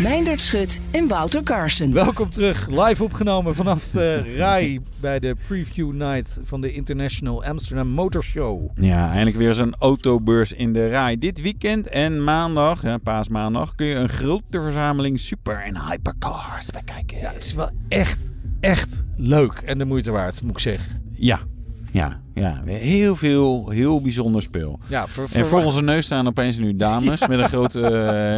Meindert Schut en Wouter Carson. Welkom terug, live opgenomen vanaf de RAI bij de preview night van de International Amsterdam Motor Show. ja, eindelijk weer zo'n autobeurs in de rij. Dit weekend en maandag, ja, paasmaandag, kun je een grote verzameling super- en hypercars bekijken. Ja, het is wel echt, echt leuk en de moeite waard, moet ik zeggen. Ja, Ja, ja, heel veel, heel bijzonder speel. Ja, ver, En voor onze neus staan opeens nu dames *laughs* met een grote,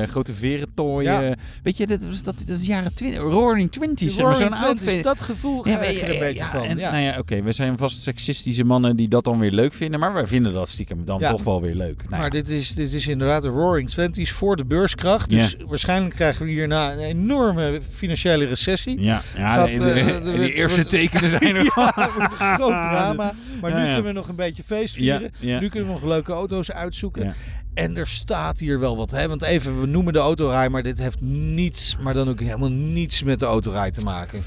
eh, grote verentooi. Ja. eh. Weet je, dat, was- dat, dat is jaren 20, roaring 20s. zeg maar, Zo'n Twenties, outfit. dat gevoel Ja, je er een beetje van. En. Nou ja, oké, we zijn vast seksistische mannen die dat dan weer leuk vinden. Maar wij vinden dat stiekem dan toch wel weer leuk. Nou. Maar dit is, dit is inderdaad de Roaring Twenties voor de beurskracht. Dus waarschijnlijk krijgen we hierna een enorme financiële recessie. Ja, ja Gaat, de, de- eh, de- de eerste tekenen zijn *laughs* er. Een groot drama. Maar nu. Kunnen we nog een beetje feest vieren. Nu kunnen we nog leuke auto's uitzoeken. En er staat hier wel wat. Hè? Want even, we noemen de autorij, maar dit heeft niets, maar dan ook helemaal niets met de autorij te maken.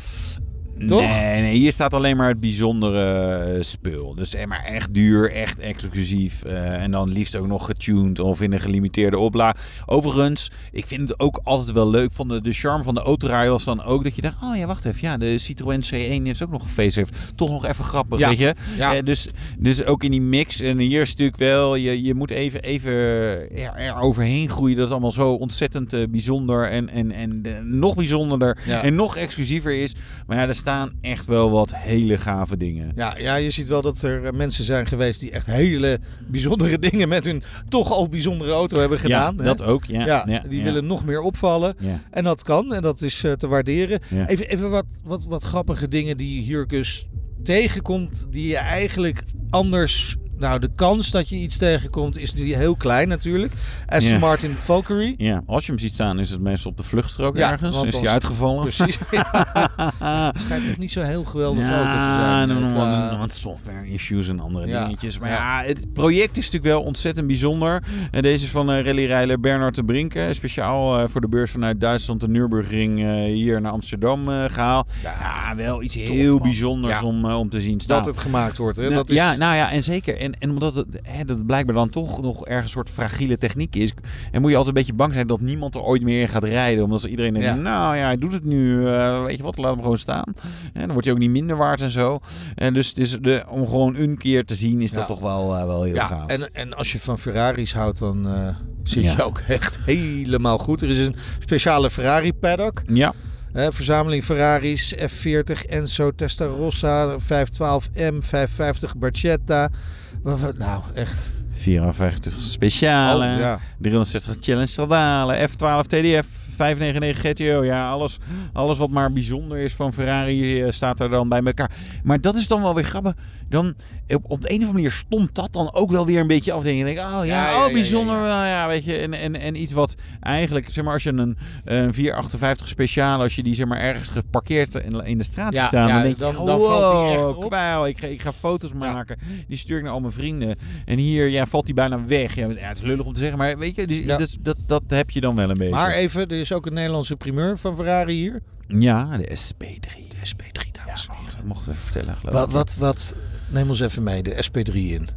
Toch? Nee, nee, hier staat alleen maar het bijzondere eh, spul. Dus eh, maar echt duur, echt exclusief. eh, en dan liefst ook nog getuned of in een gelimiteerde oplaag. Overigens, ik vind het ook altijd wel leuk. Van de, de charme van de autorij was dan ook dat je dacht... Oh ja, wacht even. Ja, de Citroën C1 heeft ook nog een facelift. Toch nog even grappig, Ja. weet je? Ja. Dus, dus ook in die mix. En hier is natuurlijk wel... Je, je moet even, even er, er overheen groeien. Dat het allemaal zo ontzettend bijzonder en, en, en nog bijzonderder Ja. en nog exclusiever is. Maar ja, er staan echt wel wat hele gave dingen. Ja, ja, je ziet wel dat er eh, mensen zijn geweest die echt hele bijzondere *laughs* dingen met hun toch al bijzondere auto hebben gedaan. ja, hè? dat ook. Ja, Ja, ja, die willen nog meer opvallen. En dat kan en dat is eh, te waarderen. Even, even wat, wat, wat grappige dingen die dus tegenkomt, die je eigenlijk anders. Nou, de kans dat je iets tegenkomt is nu heel klein natuurlijk. Aston Ja. Martin Valkyrie. Ja, als je hem ziet staan, is het meestal op de vluchtstrook Ja, ergens. want Is hij uitgevallen? Precies. *laughs* het schijnt toch niet zo heel geweldig auto te Ja, zijn. en Het, nog eh, wat- wat software issues en andere Ja. dingetjes. Maar Ja. ja, het project is natuurlijk wel ontzettend bijzonder. En deze is van eh rallyrijler Bernard de Brinke. Speciaal eh, voor de beurs vanuit Duitsland de Nürburgring hier naar Amsterdam eh, gehaald. Ja, wel iets heel bijzonders Ja. om, om te zien staan. dat het gemaakt wordt. Hè? Nou, dat is, Ja, nou ja, en zeker. En, en omdat het, hè, dat blijkbaar dan toch nog ergens een soort fragiele techniek is. En moet je altijd een beetje bang zijn dat niemand er ooit meer in gaat rijden. Omdat iedereen denkt, Ja. nou ja, hij doet het nu. eh, weet je wat, laat hem gewoon staan. En dan wordt hij ook niet minder waard en zo. En dus het is de, om gewoon een keer te zien is dat toch wel, eh, wel heel ja, gaaf. en, en als je van Ferraris houdt, dan eh, zit je ook echt helemaal goed. Er is een speciale Ferrari paddock. Ja, verzameling Ferraris, F40, Enzo, Testarossa, 512M, 550 Barchetta. Wat- Nou, echt. 54 speciale. Oh, ja. 360 Challenge Stradale, F12 TDF, 599 GTO. Ja, alles, alles wat maar bijzonder is van Ferrari eh, staat er dan bij elkaar. Maar dat is dan wel weer grappig. Dan, op, op de een of andere manier stomt dat dan ook wel weer een beetje af. Dan denk je, oh ja, oh bijzonder. ja, Ja, weet je. En, en, en iets wat eigenlijk, zeg maar, als je een, een 458 speciaal, als je die zeg maar ergens geparkeerd in, in de straat Ja, staan, dan denk je, dan- dan valt die echt op. Ik ga, ik ga foto's maken. Die stuur ik naar al mijn vrienden. En hier ja, valt die bijna weg. Ja, het is lullig om te zeggen, maar weet je, dus, dus dat, dat heb je dan wel een beetje. Maar even, er is ook een Nederlandse primeur van Ferrari hier. Ja, de SP3. De SP3, dames en heren. Dat mocht ik even vertellen, geloof Wat, ik. wat, wat, neem ons even mee, de SP3 in.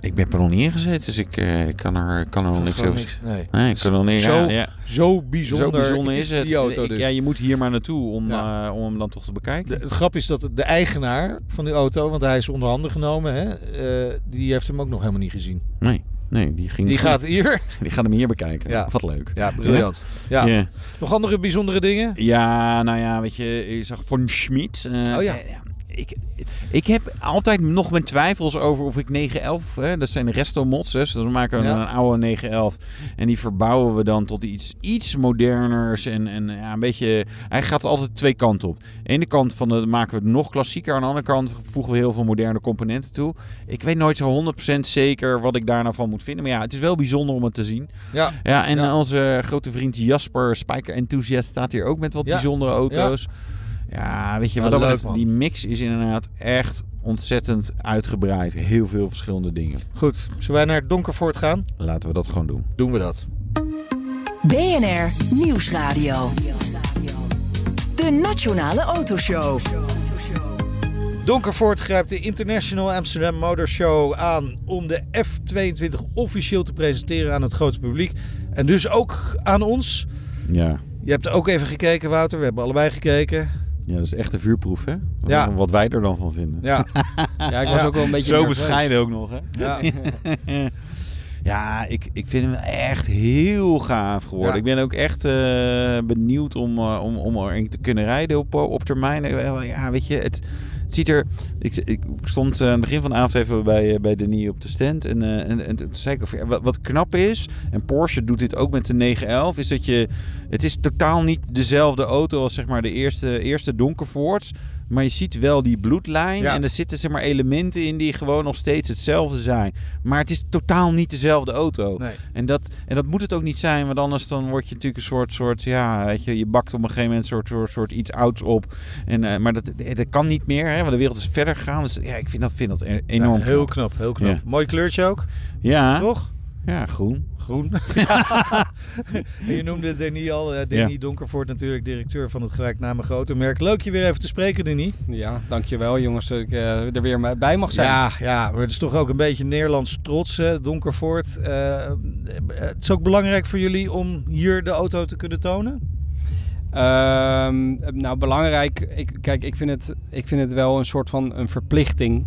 Ik heb er nog niet in gezeten, dus ik, eh, ik kan er, kan er nog niks Gewoon over niks. Nee. Nee, ik kan er nog niet. Zo ja, ja. Zo bijzonder, Zo bijzonder is het. die auto Ik- dus. Ja, je moet hier maar naartoe om, Ja. eh, om hem dan toch te bekijken. De, het grap is dat de eigenaar van die auto, want hij is onder handen genomen, hè, eh, die heeft hem ook nog helemaal niet gezien. Nee, nee, die ging. Die gaat hier. *laughs* die gaat hem hier bekijken. Ja. Wat leuk. Ja, briljant. Ja. Ja. Nog andere bijzondere dingen? Ja, nou ja, weet je, je zag Von Schmid. eh, Oh ja. eh, Ik, ik heb altijd nog mijn twijfels over of ik 911, hè, dat zijn de resto mods, hè, dus we maken Ja. een oude 911 en die verbouwen we dan tot iets, iets moderners en, en ja, een beetje, hij gaat altijd twee kanten op. Aan de ene kant van de, maken we het nog klassieker, aan de andere kant voegen we heel veel moderne componenten toe. Ik weet nooit zo 100% zeker wat ik daar nou van moet vinden, maar ja, het is wel bijzonder om het te zien. Ja. Ja, en Ja. onze grote vriend Jasper, Spijker Enthusiast, staat hier ook met wat bijzondere auto's. Ja, weet je, Ja, wat dat leuk, die mix is inderdaad echt ontzettend uitgebreid. Heel veel verschillende dingen. Goed, zullen wij naar Donkervoort gaan? Laten we dat gewoon doen. Doen we dat. BNR Nieuwsradio. De Nationale Autoshow. Donkervoort grijpt de International Amsterdam Motor Show aan om de F22 officieel te presenteren aan het grote publiek. En dus ook aan ons. Ja. Je hebt ook even gekeken, Wouter. We hebben allebei gekeken. Ja, dat is echt een vuurproef, hè? Ja. Wat wij er dan van vinden. Ja, *laughs* Ja, ik was Ja. ook wel een beetje Zo nerveus. bescheiden ook nog, hè? ja. *laughs* Ja, ik, ik vind hem echt heel gaaf geworden. Ja. Ik ben ook echt eh, benieuwd om, eh, om, om erin te kunnen rijden op, op termijn. Eh, Ja, weet je, het, Ziet er... Ik, ik stond eh, aan het begin van de avond even bij, eh, bij Denis op de stand. En, eh, en, en toen zei ik, wat, wat knap is... En Porsche doet dit ook met de 911. Is dat je... Het is totaal niet dezelfde auto als zeg maar de eerste, eerste Donkervoorts. Maar je ziet wel die bloedlijn. Ja. En er zitten zeg maar elementen in die gewoon nog steeds hetzelfde zijn. Maar het is totaal niet dezelfde auto. Nee. En dat, en dat moet het ook niet zijn, want anders dan word je natuurlijk een soort, soort ja, weet je, je bakt op een gegeven moment een soort, soort, soort iets ouds op. En, eh, maar dat, dat kan niet meer, hè, want de wereld is verder gegaan. Dus ja, ik vind dat, vind dat e- enorm Ja, heel knap. knap, heel knap. Ja. Mooi kleurtje ook, Ja, toch? ja, groen. Groen. *laughs* *laughs* *laughs* je noemde Denis al. eh, Denis Donkervoort natuurlijk, directeur van het gelijknamige automerk. Leuk je weer even te spreken, Denis. Ja, dankjewel jongens dat ik eh, er weer bij mag zijn. Ja, ja, maar het is toch ook een beetje Nederlands trots, hè, Donkervoort. Eh, het is ook belangrijk voor jullie om hier de auto te kunnen tonen? Ehm, nou, belangrijk. Ik, kijk, ik vind, het, ik vind het wel een soort van een verplichting.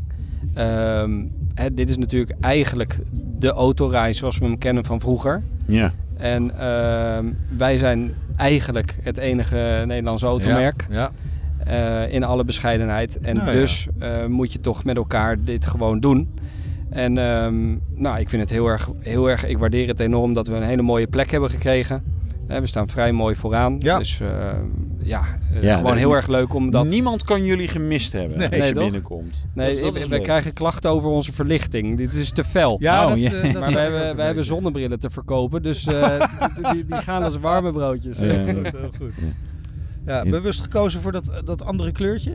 Ehm, hè, dit is natuurlijk eigenlijk de autoreis zoals we hem kennen van vroeger. Ja, En ehm, wij zijn eigenlijk het enige Nederlandse automerk. Ja, eh, in alle bescheidenheid. En Nou ja. dus eh, moet je toch met elkaar dit gewoon doen. En ehm, nou, ik vind het heel erg, heel erg, ik waardeer het enorm dat we een hele mooie plek hebben gekregen. We staan vrij mooi vooraan. Ja. Dus eh, ja, Ja, gewoon heel erg leuk om dat... niemand kan jullie gemist hebben Nee. als je toch? binnenkomt. Nee, Dat- dat is wij leuk. krijgen klachten over onze verlichting. Dit is te fel. ja Oh, dat, ja. eh, dat Maar ook hebben, wij hebben zonnebrillen te verkopen, dus eh, *laughs* die, die gaan als warme broodjes. Ja. Heel goed, heel goed. Ja, bewust gekozen voor dat, dat andere kleurtje?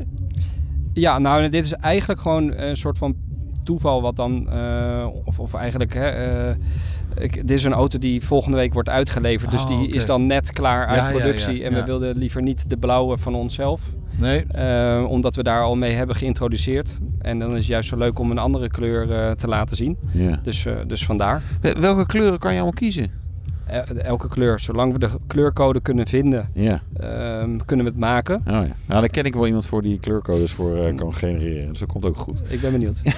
Ja, nou, dit is eigenlijk gewoon een soort van toeval wat dan... eh, of, of eigenlijk... Hè, eh, ik, dit is een auto die volgende week wordt uitgeleverd. dus Oh, die is dan net klaar uit Ja, productie. ja, en we wilden liever niet de blauwe van onszelf. Nee. eh, omdat we daar al mee hebben geïntroduceerd. En dan is het juist zo leuk om een andere kleur eh, te laten zien. Ja. Dus, eh, dus vandaar. Wel- Welke kleuren kan je allemaal kiezen? Eh, elke kleur. Zolang we de kleurcode kunnen vinden, Ja. ehm, kunnen we het maken. Oh ja. Nou, daar ken ik wel iemand voor die kleurcodes voor eh, kan genereren. Dus dat komt ook goed. Ik ben benieuwd. *laughs*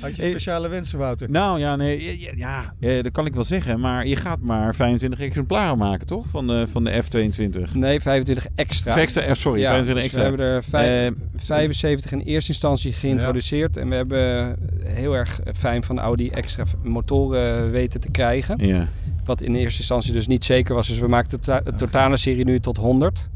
Had je speciale wensen, Wouter? Nou ja, nee, ja, ja, eh, dat kan ik wel zeggen. Maar je gaat maar 25 exemplaren maken, toch? Van de, van de F22. Nee, 25 extra. Of extra, eh, sorry, Ja, 25 dus extra. We hebben er vijf- Eh, 75 in eerste instantie geïntroduceerd. En we hebben heel erg fijn van Audi extra motoren weten te krijgen. Ja. Wat in eerste instantie dus niet zeker was. Dus we maakten de to- de totale serie nu tot 100.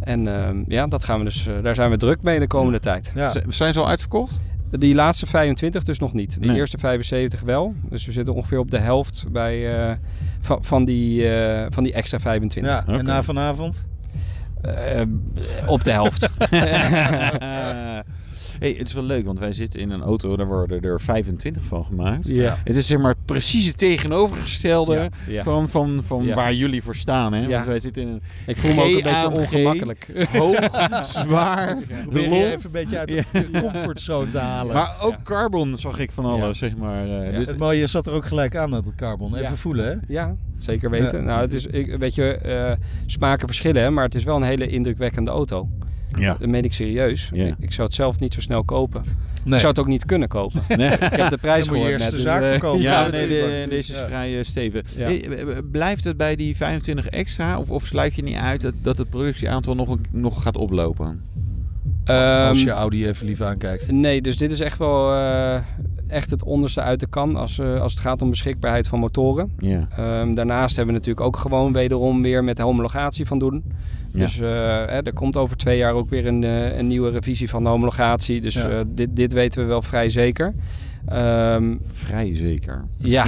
En ehm, ja, dat gaan we dus, eh, daar zijn we druk mee de komende tijd. Ja. Zijn ze al uitverkocht? Die laatste 25 dus nog niet. De Nee. eerste 75 wel. Dus we zitten ongeveer op de helft bij, eh, van, van, die, eh, van die extra 25. Ja, en na vanavond? Eh, op de helft. *laughs* *laughs* *laughs* hey, het is wel leuk, want wij zitten in een auto, daar worden er 25 van gemaakt. ja. Het is zeg maar precies het tegenovergestelde Ja, ja. van, van, van Ja. waar jullie voor staan. Hè? Ja. Want wij zitten in een Ik voel me ook een beetje ongemakkelijk. *laughs* hoog, zwaar, Probeer je lomp. even een beetje uit de comfortzone te halen. Maar ook Ja. carbon zag ik van alles, Ja. zeg maar. eh, Ja. dus, het mooie zat er ook gelijk aan met het carbon. Even Ja. voelen, hè? Ja, zeker weten. Ja. Nou, het is, ik, weet je, eh, smaken verschillen, hè, maar het is wel een hele indrukwekkende auto. Ja. Dat meen ik serieus. Ja. Ik, ik zou het zelf niet zo snel kopen. Nee. Ik zou het ook niet kunnen kopen. Nee. ik heb de prijs *laughs* eerst net. de dus, zaak verkopen. Ja, Ja, nee, de- deze is Ja. vrij eh, stevig. Ja. Hey, eh, blijft het bij die 25 extra? Of, of sluit je niet uit dat, dat het productieaantal nog, een- nog gaat oplopen? Als ehm, je Audi even lief aankijkt. Nee, dus dit is echt wel eh, echt het onderste uit de kan als, eh, als het gaat om beschikbaarheid van motoren. Ja. Ehm, daarnaast hebben we natuurlijk ook gewoon wederom weer met de homologatie van doen. Ja. Dus eh, hè, er komt over twee jaar ook weer een, een nieuwe revisie van de homologatie. Dus Ja. dit, dit weten we wel vrij zeker. Ehm, Vrij zeker. ja.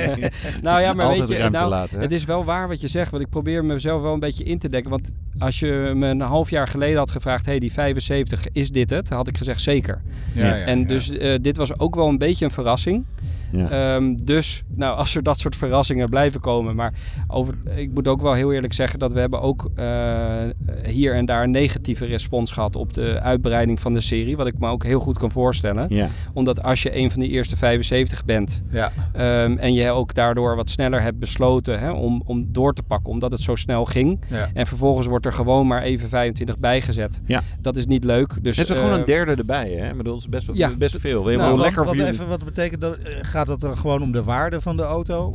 *laughs* nou ja, maar Altijd weet je, nou, laten. het is wel waar wat je zegt. Want ik probeer mezelf wel een beetje in te dekken. Want als je me een half jaar geleden had gevraagd... hey, die 75, is dit het? Had ik gezegd zeker. Ja, en dus eh, dit was ook wel een beetje een verrassing. Ja. Ehm, dus nou, als er dat soort verrassingen blijven komen. Maar over, ik moet ook wel heel eerlijk zeggen dat we hebben ook eh, hier en daar een negatieve respons gehad op de uitbreiding van de serie. Wat ik me ook heel goed kan voorstellen. ja. Omdat als je een van de eerste 75 bent Ja. ehm, en je ook daardoor wat sneller hebt besloten hè, om, om door te pakken, omdat het zo snel ging. Ja. En vervolgens wordt er gewoon maar even 25 bijgezet. Ja. Dat is niet leuk. Dus, Het is er gewoon een derde erbij, hè? Ik bedoel, dat is best, best veel. Nou, Nou, wat, lekker wat, jullie. even, wat betekent dat? eh, Gaat het er gewoon om de waarde van de auto?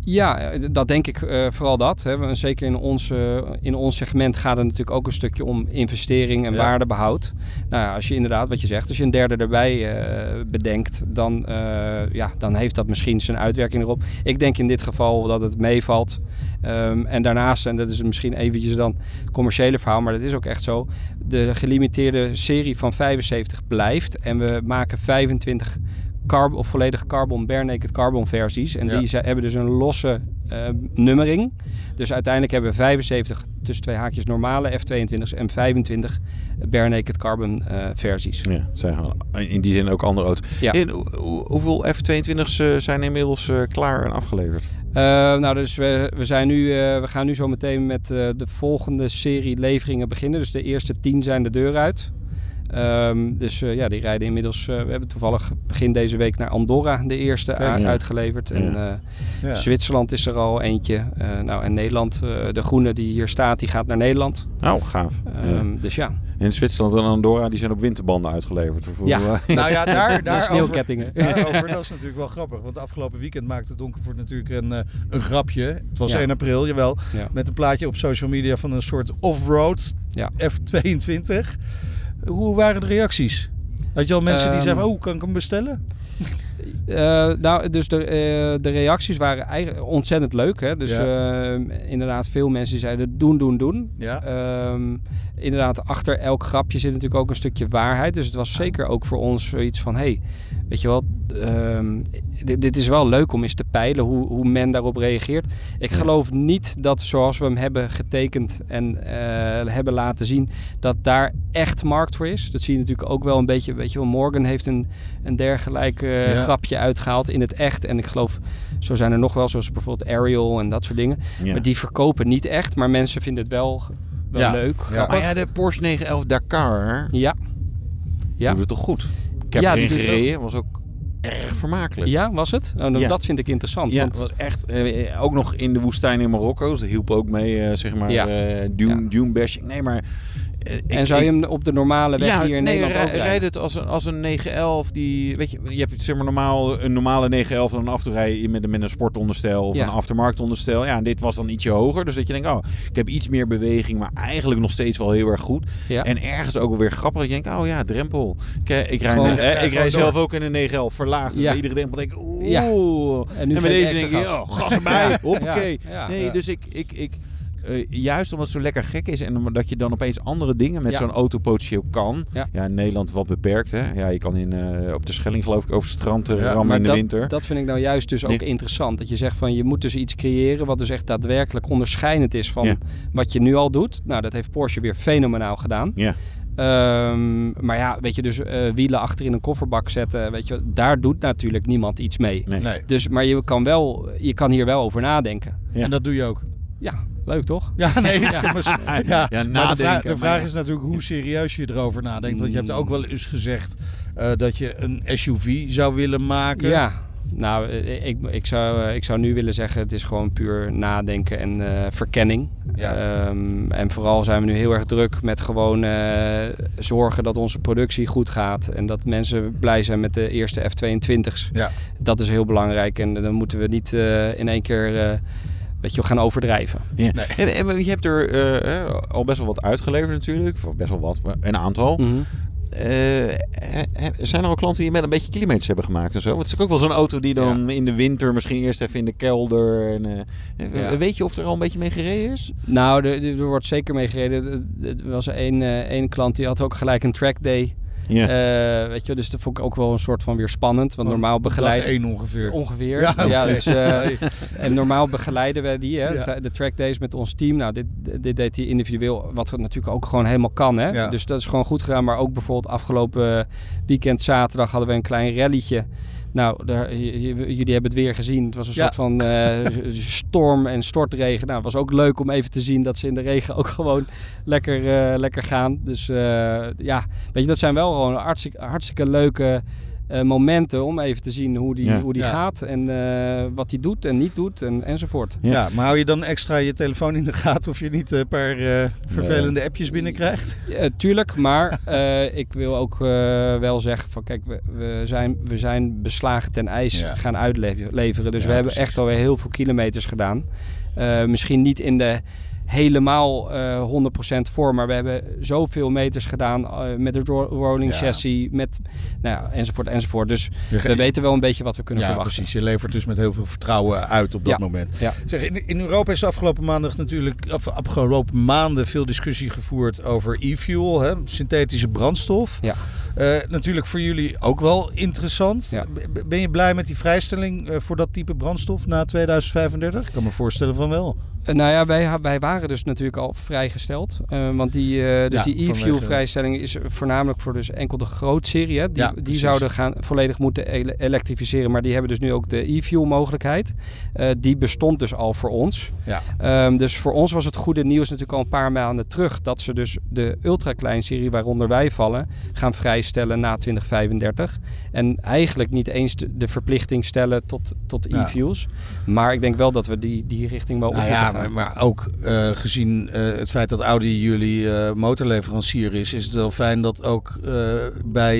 Ja, eh, dat denk ik uh, vooral dat. Hè. Zeker in ons, uh, in ons segment gaat het natuurlijk ook een stukje om investering en ja. waardebehoud. Nou ja, als je inderdaad, wat je zegt, als je een derde erbij uh, bedenkt, dan, ja, dan heeft dat misschien zijn uitwerking erop. Ik denk in dit geval dat het meevalt. Um, en daarnaast, en dat is misschien eventjes dan het commerciële verhaal, maar dat is ook echt zo. De gelimiteerde serie van 75 blijft en we maken 25 carbon, of volledig carbon, bare naked carbon versies. En Ja. die hebben dus een losse eh, nummering. Dus uiteindelijk hebben we 75 tussen twee haakjes normale F22's en 25 bare naked carbon eh, versies. Ja, zijn in die zin ook andere auto's. Ja. Hoe- hoeveel F-22's eh, zijn inmiddels eh, klaar en afgeleverd? Eh, nou, dus we, we, zijn nu, eh, we gaan nu zo meteen met eh, de volgende serie leveringen beginnen. Dus de eerste 10 zijn de deur uit. Ehm, dus eh, ja, die rijden inmiddels. eh, we hebben toevallig begin deze week naar Andorra de eerste Kijk. a- Ja. uitgeleverd. En eh, Ja. Zwitserland is er al eentje. Nou, en Nederland, de groene die hier staat, die gaat naar Nederland. Nou, gaaf. Ehm, Dus ja, En Zwitserland en Andorra die zijn op winterbanden uitgeleverd. Ja. *laughs* Nou ja, daar, *laughs* daarover, sneeuwkettingen. daarover, *laughs* dat is natuurlijk wel grappig. Want afgelopen weekend maakte Donkervoort natuurlijk een, een grapje. Het was Ja. 1 april, jawel. Ja. Met een plaatje op social media van een soort off-road Ja. F22. Hoe waren de reacties? Had je al mensen die Ehm, zeiden, oh, kan ik hem bestellen? Eh, nou, dus de, eh, de reacties waren eigenlijk ontzettend leuk. Hè? Dus eh, inderdaad, veel mensen zeiden doen, doen, doen. Ja. Ehm, inderdaad, achter elk grapje zit natuurlijk ook een stukje waarheid. Dus het was zeker ook voor ons zoiets van... hey, weet je wel, ehm, dit, dit is wel leuk om eens te peilen hoe, hoe men daarop reageert. Ik geloof niet dat zoals we hem hebben getekend en hebben laten zien... dat daar echt markt voor is. Dat zie je natuurlijk ook wel een beetje. Weet je wel, Morgan heeft een, een dergelijk eh, Ja. grapje uitgehaald in het echt. En ik geloof, zo zijn er nog wel, zoals bijvoorbeeld Ariel en dat soort dingen. Ja. Maar die verkopen niet echt, maar mensen vinden het wel, wel Ja. leuk. Ja. Maar ja, de Porsche 911 Dakar Ja. Ja. doet het toch goed? Ik heb Ja, erin gereden, was ook erg vermakelijk. Ja, was het? Nou, Ja. Dat vind ik interessant. Ja, want, het was echt, eh, ook nog in de woestijn in Marokko. Dus dat hielp ook mee, eh, zeg maar, Ja. eh, dune, Ja. dune bashing. Nee, maar... eh, en ik- zou je ik- hem op de normale weg ja, hier in nee, Nederland ook rijden? rijd het als een, als een 911 die, weet je, je hebt zeg maar normaal een normale 911 en dan af te rijden met, een- met een sportonderstel of Ja. een aftermarktonderstel. Ja, en dit was dan ietsje hoger, dus dat je denkt, oh, ik heb iets meer beweging, maar eigenlijk nog steeds wel heel erg goed. Ja. En ergens ook wel weer grappig. Ik denk, oh ja, drempel. Ik, eh, ik rij, Gewoon- eh, ik zelf ook in een 911 verlaagd. Dus Ja. bij iedere drempel denk ik, oeh. En, nu bij je deze denk je, gas. oh, gas erbij, *laughs* hoppakee. Nee, dus ik, ik, ik eh, juist omdat het zo lekker gek is en omdat je dan opeens andere dingen met Ja. zo'n auto potentieel kan. Ja. in Nederland wat beperkt. Hè? Ja, je kan in, eh, op de Schelling geloof ik over het strand Ja, rammen Maar in de dat, winter. dat vind ik nou juist dus ook Nee. interessant. Dat je zegt van je moet dus iets creëren wat dus echt daadwerkelijk onderscheidend is van Ja. wat je nu al doet. Nou, dat heeft Porsche weer fenomenaal gedaan. Ja. Ehm, maar ja, weet je, dus eh, wielen achter in een kofferbak zetten, weet je, daar doet natuurlijk niemand iets mee. Nee. Nee. Dus, maar je kan, wel, je kan hier wel over nadenken. Ja. En dat doe je ook. Ja, leuk toch? Ja, nee. *laughs* Ja. maar, ja. Ja, maar de, nadenken, vraag, de is natuurlijk hoe serieus je erover nadenkt. Want je hebt ook wel eens gezegd eh, dat je een SUV zou willen maken. Ja, nou, eh, ik, ik, zou, eh, ik zou nu willen zeggen, het is gewoon puur nadenken en eh, verkenning. Ja. Ehm, en vooral zijn we nu heel erg druk met gewoon eh, zorgen dat onze productie goed gaat. En dat mensen blij zijn met de eerste F-22's. Ja. Dat is heel belangrijk. En dan moeten we niet eh, in één keer eh, weet je, gaan overdrijven. Ja. En, en je hebt er eh, eh, al best wel wat uitgeleverd natuurlijk. Of best wel wat, een aantal. Mhm. Eh, eh, zijn er al klanten die met een beetje kilometers hebben gemaakt en zo? Want het is ook wel zo'n auto die dan in de winter misschien eerst even in de kelder. En, eh, Ja. Weet je of er al een beetje mee gereden is? Nou, er, er wordt zeker mee gereden. Er- was één, eh, één klant die had ook gelijk een track Ja. Eh, weet je, dus dat vond ik ook wel een soort van weer spannend. Want normaal Dag begeleiden... één ongeveer. Ongeveer. Ja, dus, eh, en normaal begeleiden we die, hè, Ja. de- de track days met ons team. Nou, dit, dit deed hij individueel, wat natuurlijk ook gewoon helemaal kan. Hè? Ja. Dus dat is gewoon goed gedaan. Maar ook bijvoorbeeld afgelopen weekend zaterdag hadden we een klein rallytje. Nou, daar, jullie hebben het weer gezien. Het was een Ja. soort van eh, *laughs* storm en stortregen. Nou, het was ook leuk om even te zien dat ze in de regen ook *laughs* gewoon lekker, eh, lekker gaan. Dus eh, ja, weet je, dat zijn wel gewoon hartstikke, hartstikke leuke eh, momenten om even te zien hoe die, Ja. hoe die Ja. gaat en eh, wat hij doet en niet doet en, enzovoort. Ja. maar hou je dan extra je telefoon in de gaten of je niet een paar eh, vervelende appjes binnenkrijgt? Ja, tuurlijk, maar eh, ik wil ook eh, wel zeggen van kijk, we, we, zijn, we zijn beslagen ten ijs Ja. gaan uitleveren. Dus Ja, we hebben precies. echt alweer heel veel kilometers gedaan. Eh, misschien niet in de helemaal eh 100% voor, maar we hebben zoveel meters gedaan eh, met ro- rolling Ja. chassis, met nou ja, enzovoort enzovoort. Dus Je- we weten wel een beetje wat we kunnen ja, verwachten. precies. Je levert dus met heel veel vertrouwen uit op dat moment. Ja. Zeg, in, in Europa is de afgelopen maandag natuurlijk, afgelopen maanden veel discussie gevoerd over e-fuel, hè, synthetische brandstof. Ja. Eh, natuurlijk voor jullie ook wel interessant. Ben je blij met die vrijstelling eh, voor dat type brandstof na 2035? Ik kan me voorstellen van wel. Eh, nou ja, wij, wij waren dus natuurlijk al vrijgesteld. Eh, want die, eh, dus Ja, die e-fuel vrijstelling is voornamelijk voor dus enkel de grootserie. Hè? Die, Ja, die zouden gaan volledig moeten ele- elektrificeren. Maar die hebben dus nu ook de e-fuel mogelijkheid. Die bestond dus al voor ons. Ja. Ehm, dus voor ons was het goede nieuws natuurlijk al een paar maanden terug. Dat ze dus de ultraklein-serie, waaronder wij vallen, gaan vrijstellen na 2035. En eigenlijk niet eens de, de verplichting stellen tot, tot e-fuels. Maar ik denk wel dat we die, die richting wel op Nou moeten ja, maar, maar ook eh, gezien eh, het feit dat Audi jullie eh, motorleverancier is, is het wel fijn dat ook eh, bij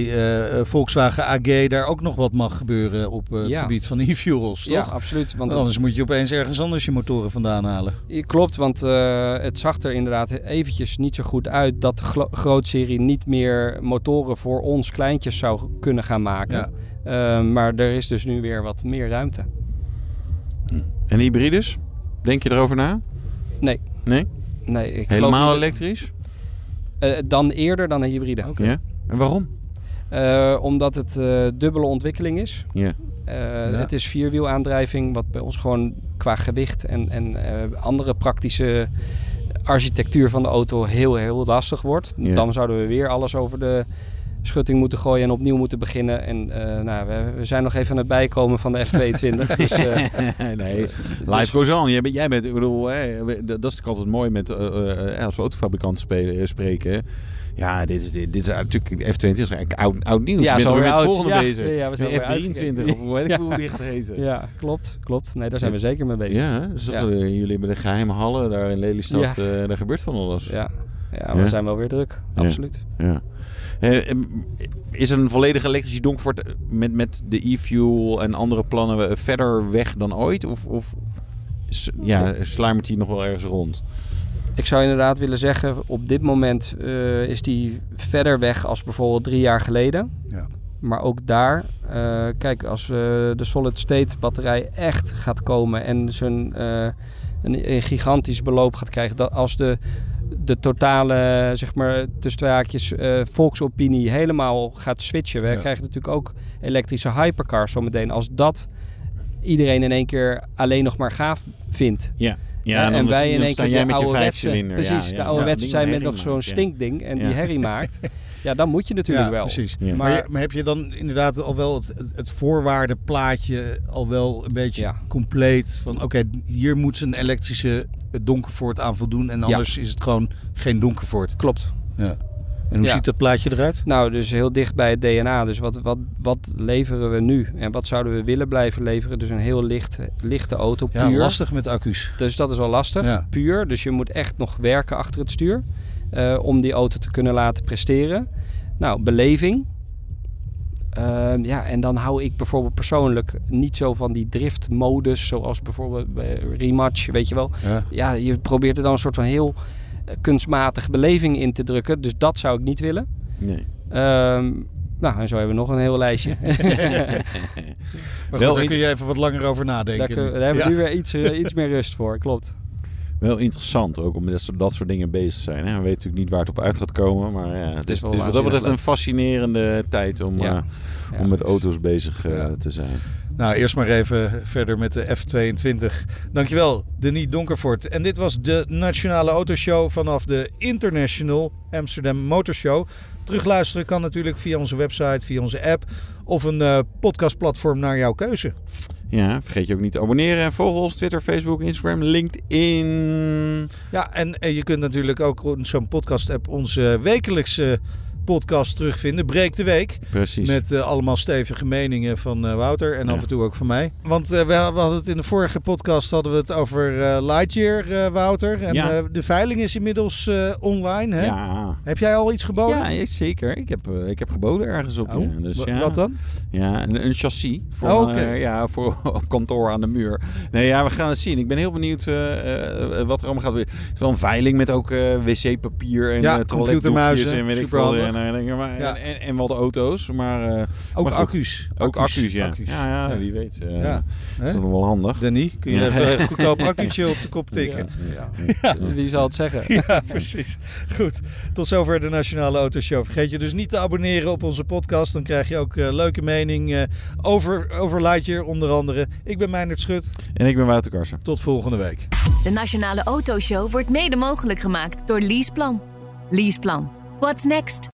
eh, Volkswagen AG daar ook nog wat mag gebeuren op het Ja. gebied van e-fuels, toch? Ja, absoluut. Want Anders moet je opeens ergens anders je motoren vandaan halen. klopt, want eh, het zag er inderdaad eventjes niet zo goed uit dat de grootserie niet meer motoren voor ons kleintjes zou kunnen gaan maken. Ja. Maar er is dus nu weer wat meer ruimte. En hybrides? Denk je erover na? Nee. Nee? Nee, ik Helemaal elektrisch? eh, dan eerder dan een hybride. Oké. Ja. En waarom? Eh, omdat het eh, dubbele ontwikkeling is. Ja. Het is vierwielaandrijving, wat bij ons gewoon qua gewicht en, en andere praktische architectuur van de auto heel, heel lastig wordt. Dan zouden we weer alles over de schutting moeten gooien en opnieuw moeten beginnen. En eh, nou, we, we zijn nog even aan het bijkomen van de F22. *laughs* dus, eh, nee, goes on. Jij bent, jij bent ik bedoel, hè, dat is natuurlijk altijd mooi met, eh, als we autofabrikanten spelen, spreken. Ja, dit is, dit, dit is natuurlijk, de F22 is eigenlijk oud, oud nieuws. Ja, zo met volgende Ja, bezig. ja, we zijn de weer F23 uitgekeken. of weet ik *laughs* hoe die gaat heten. ja, klopt, klopt. Nee, daar zijn we zeker mee bezig. Ja, dus jullie hebben de geheime hallen daar in Lelystad. Ja. daar gebeurt van alles. Ja, ja we zijn wel weer druk. Absoluut. Ja. Eh, is een volledig elektrische Donkervoort met, met de e-fuel en andere plannen eh, verder weg dan ooit? Of, of ja, sluimert die nog wel ergens rond? Ik zou inderdaad willen zeggen, op dit moment eh, is die verder weg als bijvoorbeeld drie jaar geleden. Ja. Maar ook daar, eh, kijk, als de solid state batterij echt gaat komen en eh, een, een gigantisch beloop gaat krijgen, dat als de, de totale, zeg maar, tussen twee haakjes, eh, volksopinie helemaal gaat switchen. We Ja. krijgen natuurlijk ook elektrische hypercars zometeen. Als dat iedereen in één keer alleen nog maar gaaf vindt. Ja, Ja, dan en is- wij dan in één keer jij de met je ouderwetse, vijfcilinder. precies, Ja, de ja. ouderwetse Ja, zijn met nog zo'n stinkding en Ja. die herrie *laughs* maakt. Ja, dan moet je natuurlijk Ja, wel. precies. Ja. Maar, Maar- je- maar heb je dan inderdaad al wel het, het voorwaardenplaatje al wel een beetje Ja. compleet? Van oké, hier moet een elektrische Donkervoort aan voldoen en anders is het gewoon geen Donkervoort. Klopt. Ja. En hoe Ja. ziet dat plaatje eruit? Nou, dus heel dicht bij het DNA. Dus wat, wat, wat leveren we nu? En wat zouden we willen blijven leveren? Dus een heel licht, lichte auto, Ja, puur. lastig met accu's. Dus dat is al lastig, Ja. puur. Dus je moet echt nog werken achter het stuur eh, om die auto te kunnen laten presteren. Nou, beleving. Ehm, ja, en dan hou ik bijvoorbeeld persoonlijk niet zo van die driftmodus, zoals bijvoorbeeld bij Rematch, weet je wel. Ja. Ja, je probeert er dan een soort van heel eh, kunstmatige beleving in te drukken. Dus dat zou ik niet willen. Nee. Ehm, nou, en zo hebben we nog een heel lijstje. *laughs* Maar goed, Wel daar kun je even wat langer over nadenken. daar, kun- daar hebben we Ja. nu weer iets, eh, iets meer rust voor, klopt. Wel interessant ook om met dat soort, dat soort dingen bezig te zijn. Hè? We weten natuurlijk niet waar het op uit gaat komen. Maar ja, het, is is, wel het is wat dat betreft een fascinerende tijd om, Ja. eh, Ja. om met auto's bezig eh, Ja. te zijn. Nou, eerst maar even verder met de F22. Dankjewel, Denis Donkervoort. En dit was de Nationale Autoshow vanaf de International Amsterdam Motor Show. Terugluisteren kan natuurlijk via onze website, via onze app of een eh, podcastplatform naar jouw keuze. Ja, vergeet je ook niet te abonneren. En volg ons Twitter, Facebook, Instagram, LinkedIn. Ja, en, en je kunt natuurlijk ook zo'n podcast-app onze wekelijkse podcast terugvinden. Breek de Week. Precies. Met eh, allemaal stevige meningen van eh, Wouter en Ja. af en toe ook van mij. Want eh, we, hadden het in de vorige podcast hadden we het over Lightyear, Wouter. En Ja. de veiling is inmiddels online. Hè? Ja. Heb jij al iets geboden? Ja, zeker. Ik heb, ik heb geboden ergens op. Oh, ja. Dus. Wat dan? Ja, een, een chassis voor, Oh, ja, voor *laughs* op kantoor aan de muur. Nee, ja, we gaan het zien. Ik ben heel benieuwd wat er allemaal gaat. Het is wel een veiling met ook wc-papier en Ja, computermuizen, en weet ik veel. En, en, maar- Ja. en, en wel de auto's, maar eh, Ook maar accu's. ook accu's, ja. accu's. Ja, ja, Ja. wie weet. eh, Ja. Is dat nog wel handig. Danny, kun je Ja. even een *laughs* goedkoop accu'tje op de kop tikken? Ja. *laughs* Wie zal het zeggen? *laughs* Ja, precies. Goed. Tot zover de Nationale Autoshow. Vergeet je dus niet te abonneren op onze podcast. Dan krijg je ook eh, leuke mening eh, over, over Lightyear onder andere. Ik ben Meijnerd Schut. En ik ben Wouter Karsen. Tot volgende week. De Nationale Autoshow wordt mede mogelijk gemaakt door Leaseplan. Leaseplan. What's next?